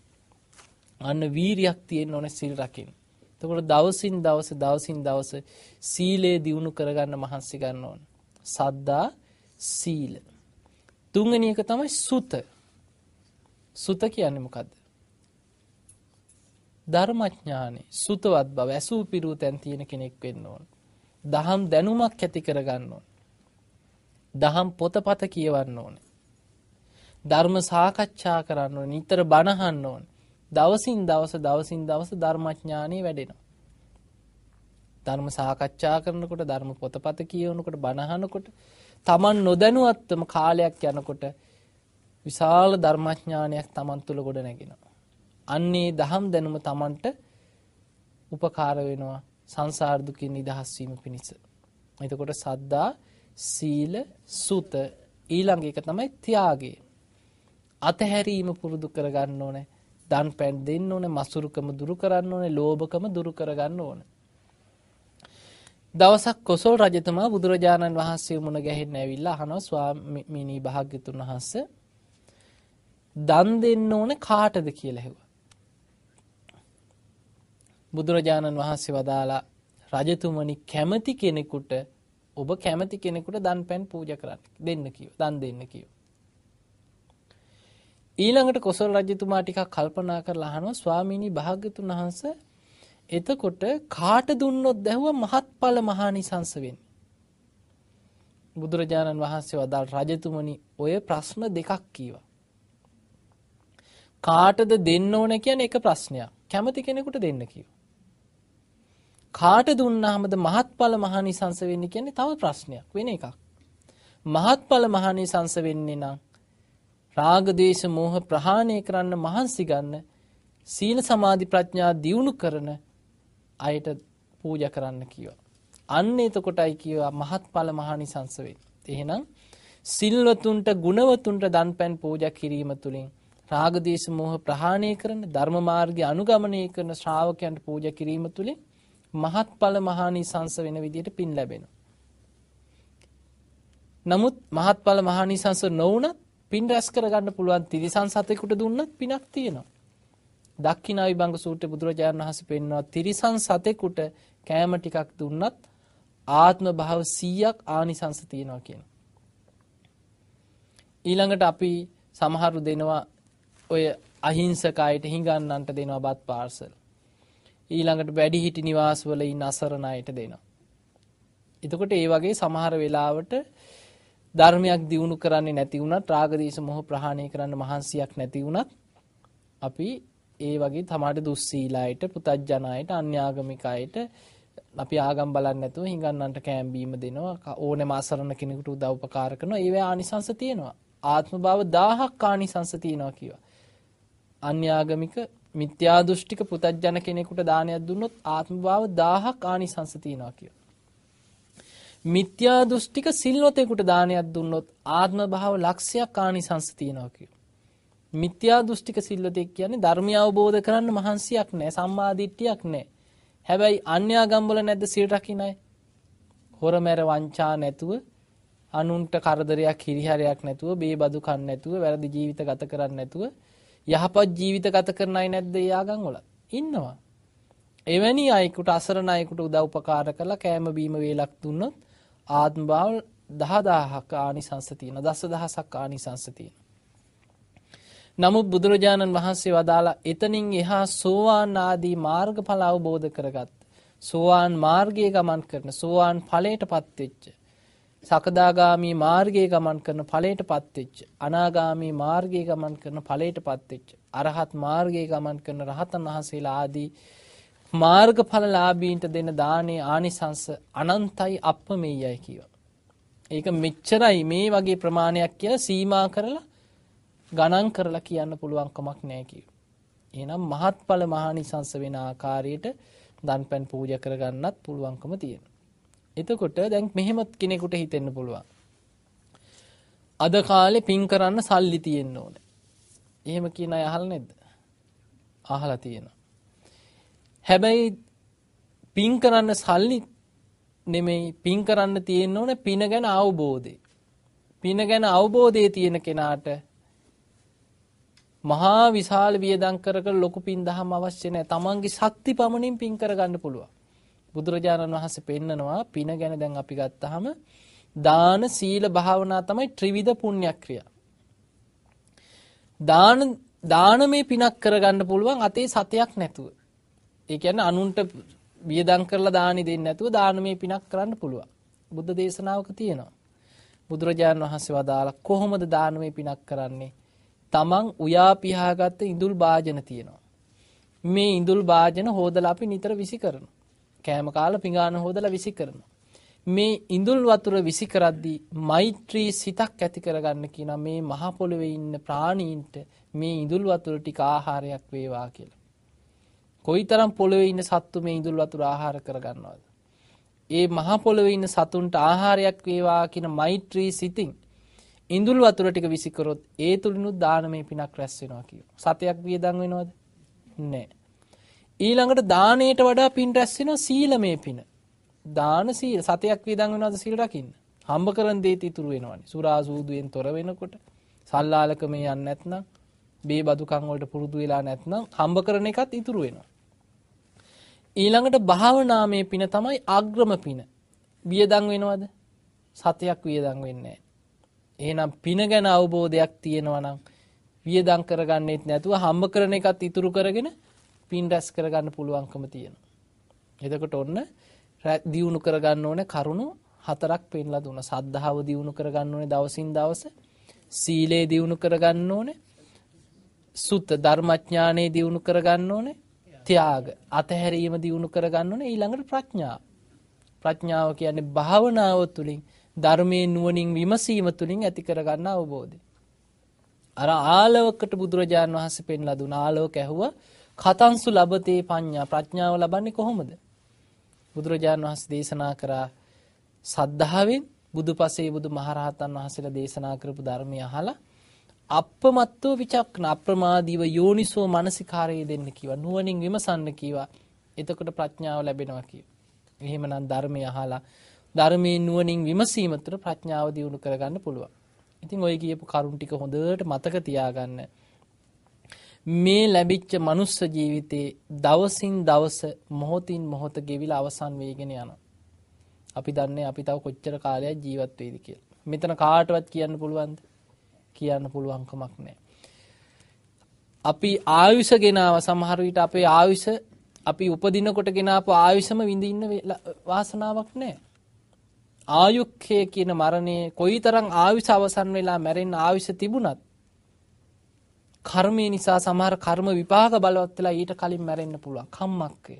අන්න වීරියක් තියෙන්න ඕනේ සිල් රකින්න. එතකොට දවසින් දවස දවසින් දවස සීලය දියුණු කරගන්න මහන්සි ගන්න ඕන. සද්දා සීල. තුන්වෙනි එක තමයි සුත. සුත කියන්නේ මොකද්ද? ධර්මඥානෙ සුතවත් බව ඇසූ පිරූ තැන් තියෙන කෙනෙක් වෙන්න ඕන. දහම් දැනුමක් ඇති කරගන්න ඕන. දහම් පොතපත කියවන්න ඕන. ධර්ම සාකච්ඡා කරන්න ඕන. නිතර බණහන්න ඕන. දවසින් දවස දවසින් දවස ධර්මඥානෙ වැඩෙනවා. ධර්ම සාකච්ඡා කරනකොට ධර්ම පොතපත කියවනකොට බණහනකොට Taman නොදැනුවත්වම කාලයක් යනකොට විශාල ධර්මඥානයක් Taman තුල ගොඩ නැගෙනවා. අන්නේ දහම් දැනුම Tamanට උපකාර වෙනවා සංසාර දුකින් නිදහස් වීම පිණිස. එතකොට සද්දා සීල සුත ඊළඟ එක තමයි ත්‍යාගය. අතහැරීම පුරුදු කරගන්න ඕනේ. දන් පැන් දෙන්න ඕනේ, මසුරුකම දුරු කරන්න ඕනේ, ලෝභකම දුරු කරගන්න ඕනේ. දවසක් කොසල් රජතුමා බුදුරජාණන් වහන්සේ මුණ ගැහෙන්න ඇවිල්ලා අහනවා ස්වාමීනි භාග්‍යතුන් වහන්සේ දන් දෙන්න ඕනේ කාටද කියලා ඇහුවා. බුදුරජාණන් වහන්සේ වදාලා රජතුමනි කැමති කෙනෙකුට ඔබ කැමති කෙනෙකුට දන් පැන් පූජා කරන්න දෙන්න කිව්ව. දන් දෙන්න කිව්ව. ඊළඟට කොසල් රජතුමා ටිකක් කල්පනා කරලා අහනවා ස්වාමීනි භාග්‍යතුන් වහන්සේ එතකොට කාට දුන්නොත් දැහුව මහත්ඵල මහානිසංස වෙන්නේ. බුදුරජාණන් වහන්සේ වදාළ රජතුමනි ඔය ප්‍රශ්න දෙකක් කීවා. කාටද දෙන්න ඕන කියන එක ප්‍රශ්නයක්. කැමති කෙනෙකුට දෙන්න කිව්වා. කාට දුන්නාමද මහත්ඵල මහානිසංස වෙන්නේ කියන්නේ තව ප්‍රශ්නයක් වෙන එකක්. මහත්ඵල මහානිසංස වෙන්නේ නම් රාග දේශ මෝහ ප්‍රහාණය කරන්න මහන්සි ගන්න සීල සමාධි ප්‍රඥා දියුණු කරන අයට පූජා කරන්න කිව්වා. අන්න එතකොටයි කිව්වා මහත්ඵල මහානිසංස වේ. එහෙනම් සිල්වතුන්ට ගුණවතුන්ට දන්පැන් පූජා කිරීම තුලින් රාග දේශ මෝහ ප්‍රහාණය කරන ධර්ම මාර්ගය අනුගමනය කරන ශ්‍රාවකයන්ට පූජා කිරීම තුලින් මහත්ඵල මහානිසංස වෙන විදියට පින් ලැබෙනවා. නමුත් මහත්ඵල මහානිසංස නොවුනත් පින් රැස් කරගන්න පුළුවන් තිරිසන් සතෙකුට දුන්නත් පිනක් තියෙනවා. දක්ඛිනා විභංග සූත්‍රයේ බුදුරජාණන් වහන්සේ පෙන්වනවා තිරිසන් සතෙකුට කෑම ටිකක් දුන්නත් ආත්ම භාව 100ක් ආනිසංස තියෙනවා කියන. ඊළඟට අපි සමහරු දෙනවා ඔය අහිංසක අයට හිඟන්නන්ට දෙනවා බත් පාර්සල්. ඊළඟට වැඩිහිටි නිවාසවල ඉන්න අසරණ අයට දෙනවා. එතකොට ඒ වගේ සමහර වෙලාවට ධර්මයක් දියුණු කරන්නේ නැති වුණත් රාගදීශ මොහ ප්‍රහාණය කරන්න මහන්සියක් නැති වුණත් අපි ඒ වගේ තමාට දුස්සීලායට පුතත්ජනයට අන්‍යාගමිකයට අපි ආගම් බලන්නේ නැතුව හිඟන්නන්ට කෑම් බීම දෙනවා ඕනෑම අසරණ කෙනෙකුට උදව් උපකාර කරනවා. ඒවේ ආනිසංස තියෙනවා. ආත්ම භාව 1000ක් ආනිසංස තියෙනවා කියවා අන්‍යාගමික මිත්‍යා දෘෂ්ටික පුතත්ජන කෙනෙකුට දානයක් දුන්නොත් ආත්ම භාව 1000ක් ආනිසංස තියෙනවා කියවා මිත්‍යා දෘෂ්ටික සිල්වතෙකුට දානයක් දුන්නොත් ආත්ම භාව ලක්ෂයක් ආනිසංස තියෙනවා කියවා මිත්‍යා දෘෂ්ටික සිල්වතෙක් කියන්නේ ධර්මය අවබෝධ කරන්න මහන්සියක් නැහැ සම්මා දිට්ඨියක් නැහැ. හැබැයි අන්‍යාගම් වල නැද්ද සිල් රකින්න අය? හොරමැර වංචා නැතුව අනුන්ට කරදරයක් හිරිහැරයක් නැතුව බේබදු කන්න නැතුව වැරදි ජීවිත ගත කරන්නේ නැතුව යහපත් ජීවිත ගත කරන අය නැද්ද ඒ ආගම් වල? ඉන්නවා. එවැනි අයෙකුට අසරණ අයෙකුට උදව් උපකාර කරලා කෑම බීම වේලක් දුන්නොත් ආත්ම භාව 10000ක ආනිසංස තියෙනවා. දසදහසක් ආනිසංස තියෙනවා. නමුත් බුදුරජාණන් වහන්සේ වදාලා එතනින් එහා සෝවාන් ආදී මාර්ගඵල අවබෝධ කරගත් සෝවාන් මාර්ගයේ ගමන් කරන සෝවාන් ඵලයටපත් වෙච්ච සකදාගාමි මාර්ගයේ ගමන් කරන ඵලයටපත් වෙච්ච අනාගාමි මාර්ගයේ ගමන් කරන ඵලයටපත් වෙච්ච අරහත් මාර්ගයේ ගමන් කරන රහතන් වහන්සේලා ආදී මාර්ගඵලලාභීන්ට දෙන දානේ ආනිසංස අනන්තයි අප්‍රමේයයි කියවා. ඒක මෙච්චරයි මේ වගේ ප්‍රමාණයක් කියලා සීමා කරලා ගණන් කරලා කියන්න පුළුවන් කමක් නැහැ කිව්වා. එහෙනම් මහත්ඵල මහානිසංස වෙන ආකාරයට දන්පැන් පූජා කරගන්නත් පුළුවන්කම තියෙනවා. එතකොට දැන් මෙහෙම කෙනෙකුට හිතෙන්න පුළුවන්. අද කාලේ පින් කරන්න සල්ලි තියෙන්න ඕනේ. එහෙම කියන අය අහලා නැද්ද? අහලා තියෙනවා. හැබැයි පින් කරන්න සල්ලි නෙමෙයි පින් කරන්න තියෙන්න ඕනේ පින ගැන අවබෝධය. පින ගැන අවබෝධය තියෙන කෙනාට මහා විශාල වියදම් කර කර ලොකු පින් දහම අවශ්‍ය නැහැ. තමන්ගේ ශක්ති පමණින් පින් කරගන්න පුළුවන්. බුදුරජාණන් වහන්සේ පෙන්නනවා පින ගැන දැන් අපි ගත්තාම දාන සීල භාවනා තමයි ත්‍රිවිධ පුණ්‍යක්‍රියා. දාන දානමේ පිනක් කරගන්න පුළුවන් අතේ සතයක් නැතුව. ඒ කියන්නේ අනුන්ට වියදම් කරලා දානි දෙන්නේ නැතුව දානමේ පිනක් කරන්න පුළුවන්. බුද්ධ දේශනාවක තියෙනවා. බුදුරජාණන් වහන්සේ වදාලා කොහොමද දානමේ පිනක් කරන්නේ? තමන් උයා පිහාගත්ත ඉඳුල් භාජන තියෙනවා. මේ ඉඳුල් භාජන හෝදලා අපි නිතර විසි කරනවා. කෑම කාලා පිඟාන හොදලා විසි කරනවා. මේ ඉඳුල් වතුර විසි කරද්දී මෛත්‍රී සිතක් ඇති කරගන්න කියන මේ මහ පොළවේ ඉන්න ප්‍රාණීන්ට මේ ඉඳුල් වතුර ටික ආහාරයක් වේවා කියලා. කොයිතරම් පොළවේ ඉන්න සත්තු මේ ඉඳුල් වතුර ආහාර කරගන්නවද? ඒ මහ පොළවේ ඉන්න සතුන්ට ආහාරයක් වේවා කියන මෛත්‍රී සිතින් ඉඳුල් වතුර ටික විසිකරොත් ඒ තුලිනුත් දානමය පිනක් රැස් වෙනවා කියනවා. සතයක් වියදම් වෙනවද? නැහැ. ඊළඟට දාණයට වඩා පින් රැස් වෙනවා සීලමය පින. දාන සීල සතයක් වියදම් වෙනවද සීල රකින්න? හම්බ කරන් දේත් ඉතුරු වෙනවනේ. සුරා සූදුවෙන් තොර වෙනකොට සල්ලාලකමේ යන්නේ නැත්නම් බේ බදුකම් වලට පුරුදු වෙලා නැත්නම් හම්බ කරන එකත් ඉතුරු වෙනවා. ඊළඟට භාවනාමය පින තමයි අග්‍රම පින. වියදම් වෙනවද? සතයක් වියදම් වෙන්නේ එහෙනම් පින ගැන අවබෝධයක් තියෙනවා නම් වියදම් කරගන්නෙත් නැතුව හම්බ කරන එකත් ඉතුරු කරගෙන පින් රැස් කරගන්න පුළුවන්කම තියෙනවා. එතකොට ඔන්න දියුණු කරගන්න ඕනේ කරුණු හතරක් පෙන්ලා දුන්නා. සද්ධාව දියුණු කරගන්න ඕනේ දවසින් දවස. සීලය දියුණු කරගන්න ඕනේ. සුත්ත ධර්මඥානෙ දියුණු කරගන්න ඕනේ. ත්‍යාග අතහැරීම දියුණු කරගන්න ඕනේ ඊළඟට ප්‍රඥාව. ප්‍රඥාව කියන්නේ භාවනාව තුළින් ධර්මයේ නුවණින් විමසීම තුළින් ඇති කරගන්න අවබෝධය. අර ආලවකට බුදුරජාන් වහන්සේ පෙන්ලා දුන ආලෝක ඇහුවා කතන්සු ලබතේ පඤ්ඤා ප්‍රඥාව ලබන්නේ කොහොමද? බුදුරජාන් වහන්සේ දේශනා කරා සද්ධාවෙන් බුදුපසේ බුදු මහරහතන් වහන්සේලා දේශනා කරපු ධර්මය අහලා අප්‍රමත්තව විචක්න අප්‍රමාදීව යෝනිසෝ මනසිකාරය දෙන්න කිව්වා නුවණින් විමසන්න කිව්වා එතකොට ප්‍රඥාව ලැබෙනවා කිව්වා. එහෙමනම් ධර්මය අහලා ධර්මයේ නුවණින් විමසීම තුළ ප්‍රඥාව දියුණු කරගන්න පුළුවන්. ඉතින් ඔය කියපු කරුණ ටික හොඳට මතක තියාගන්න. මේ ලැබිච්ච මනුස්ස ජීවිතේ දවසින් දවස මොහොතින් මොහොත ගෙවිලා අවසන් වෙගෙන යනවා. අපි දන්නේ අපි තව කොච්චර කාලයක් ජීවත් වෙයිද කියලා. මෙතන කාටවත් කියන්න පුළුවන්ද? කියන්න පුළුවන් කමක් නැහැ. අපි ආයුෂ ගෙනාව සමහර විට අපේ ආයුෂ අපි උපදිනකොට ගෙනාපු ආයුෂම විඳින්න වාසනාවක් නැහැ. ආයුක්කය කියන මරණය කොයිතරම් ආයුෂ අවසන් වෙලා මැරෙන්න ආයුෂ තිබුණත් කර්මය නිසා සමහර කර්ම විපාක බලවත් වෙලා ඊට කලින් මැරෙන්න පුළුවන් කම්මක්කය.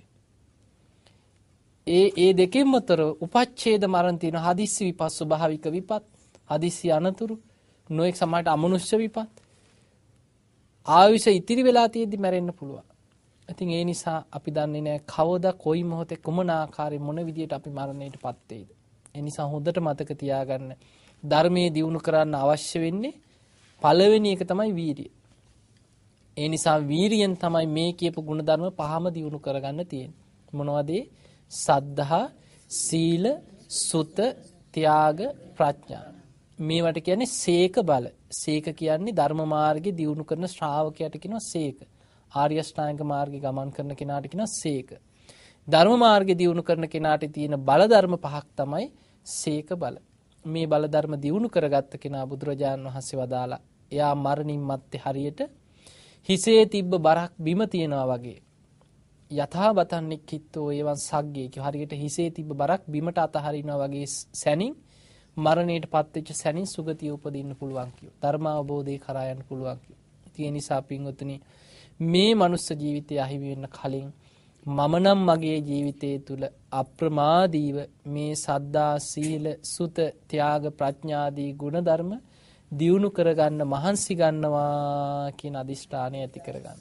ඒ ඒ දෙකෙන්ම තොර උපච්ඡේද මරණ තියෙන හදිස්සි විපත් ස්වභාවික විපත් හදිස්සි අනතුරු නොඑක් සමහරට අමනුෂ්‍ය විපත් ආයුෂ ඉතිරි වෙලා තියෙද්දි මැරෙන්න පුළුවන්. ඉතින් ඒ නිසා අපි දන්නේ නැහැ කවදා කොයි මොහොතේ කුමන ආකාරයෙන් මොන විදියට අපි මරණයටපත් වෙයිද. ඒ නිසා හොඳට මතක තියාගන්න ධර්මයේ දියුණු කරන්න අවශ්‍ය වෙන්නේ පළවෙනි එක තමයි වීරිය. ඒ නිසා වීරියෙන් තමයි මේ කියපු ಗುಣධර්ම පහම දියුණු කරගන්න තියෙන්නේ. මොනවද? සද්ධා, සීල, සුත, ත්‍යාග, ප්‍රඥා. මේවට කියන්නේ සේක බල. සේක කියන්නේ ධර්ම මාර්ගේ දියුණු කරන ශ්‍රාවකයට කියනවා සේක. ආර්ය අෂ්ටාංග මාර්ගේ ගමන් කරන කෙනාට කියනවා සේක. ධර්ම මාර්ගේ දියුණු කරන කෙනාට තියෙන බල ධර්ම පහක් තමයි සේක බල. මේ බල ධර්ම දියුණු කරගත්ත කෙනා බුදුරජාණන් වහන්සේ වදාලා එයා මරණින් මත්තේ හරියට හිසේ තිබ්බ බරක් බිම තියනවා වගේ යථා බතන්නෙක් කිත්තෝ ඒවන් සග්ගේ කිය හරියට හිසේ තිබ්බ බරක් බිමට අතහරිනවා වගේ සැනින් මරණයට පත්වෙච්ච සැනින් සුගතිය උපදින්න පුළුවන් කියෝ. ධර්ම අවබෝධය කරා යන්න පුළුවන් කියෝ. ඒ නිසා පින්වතුනි මේ මනුස්ස ජීවිතය අහිමි වෙන්න කලින් මම නම් මගේ ජීවිතය තුළ අප්‍රමාදීව මේ සද්දා සීල සුත ත්‍යාග ප්‍රඥාදී ගුණධර්ම දියුණු කරගන්න මහන්සි ගන්නවා කියන අදිෂ්ඨානය ඇති කරගන්න.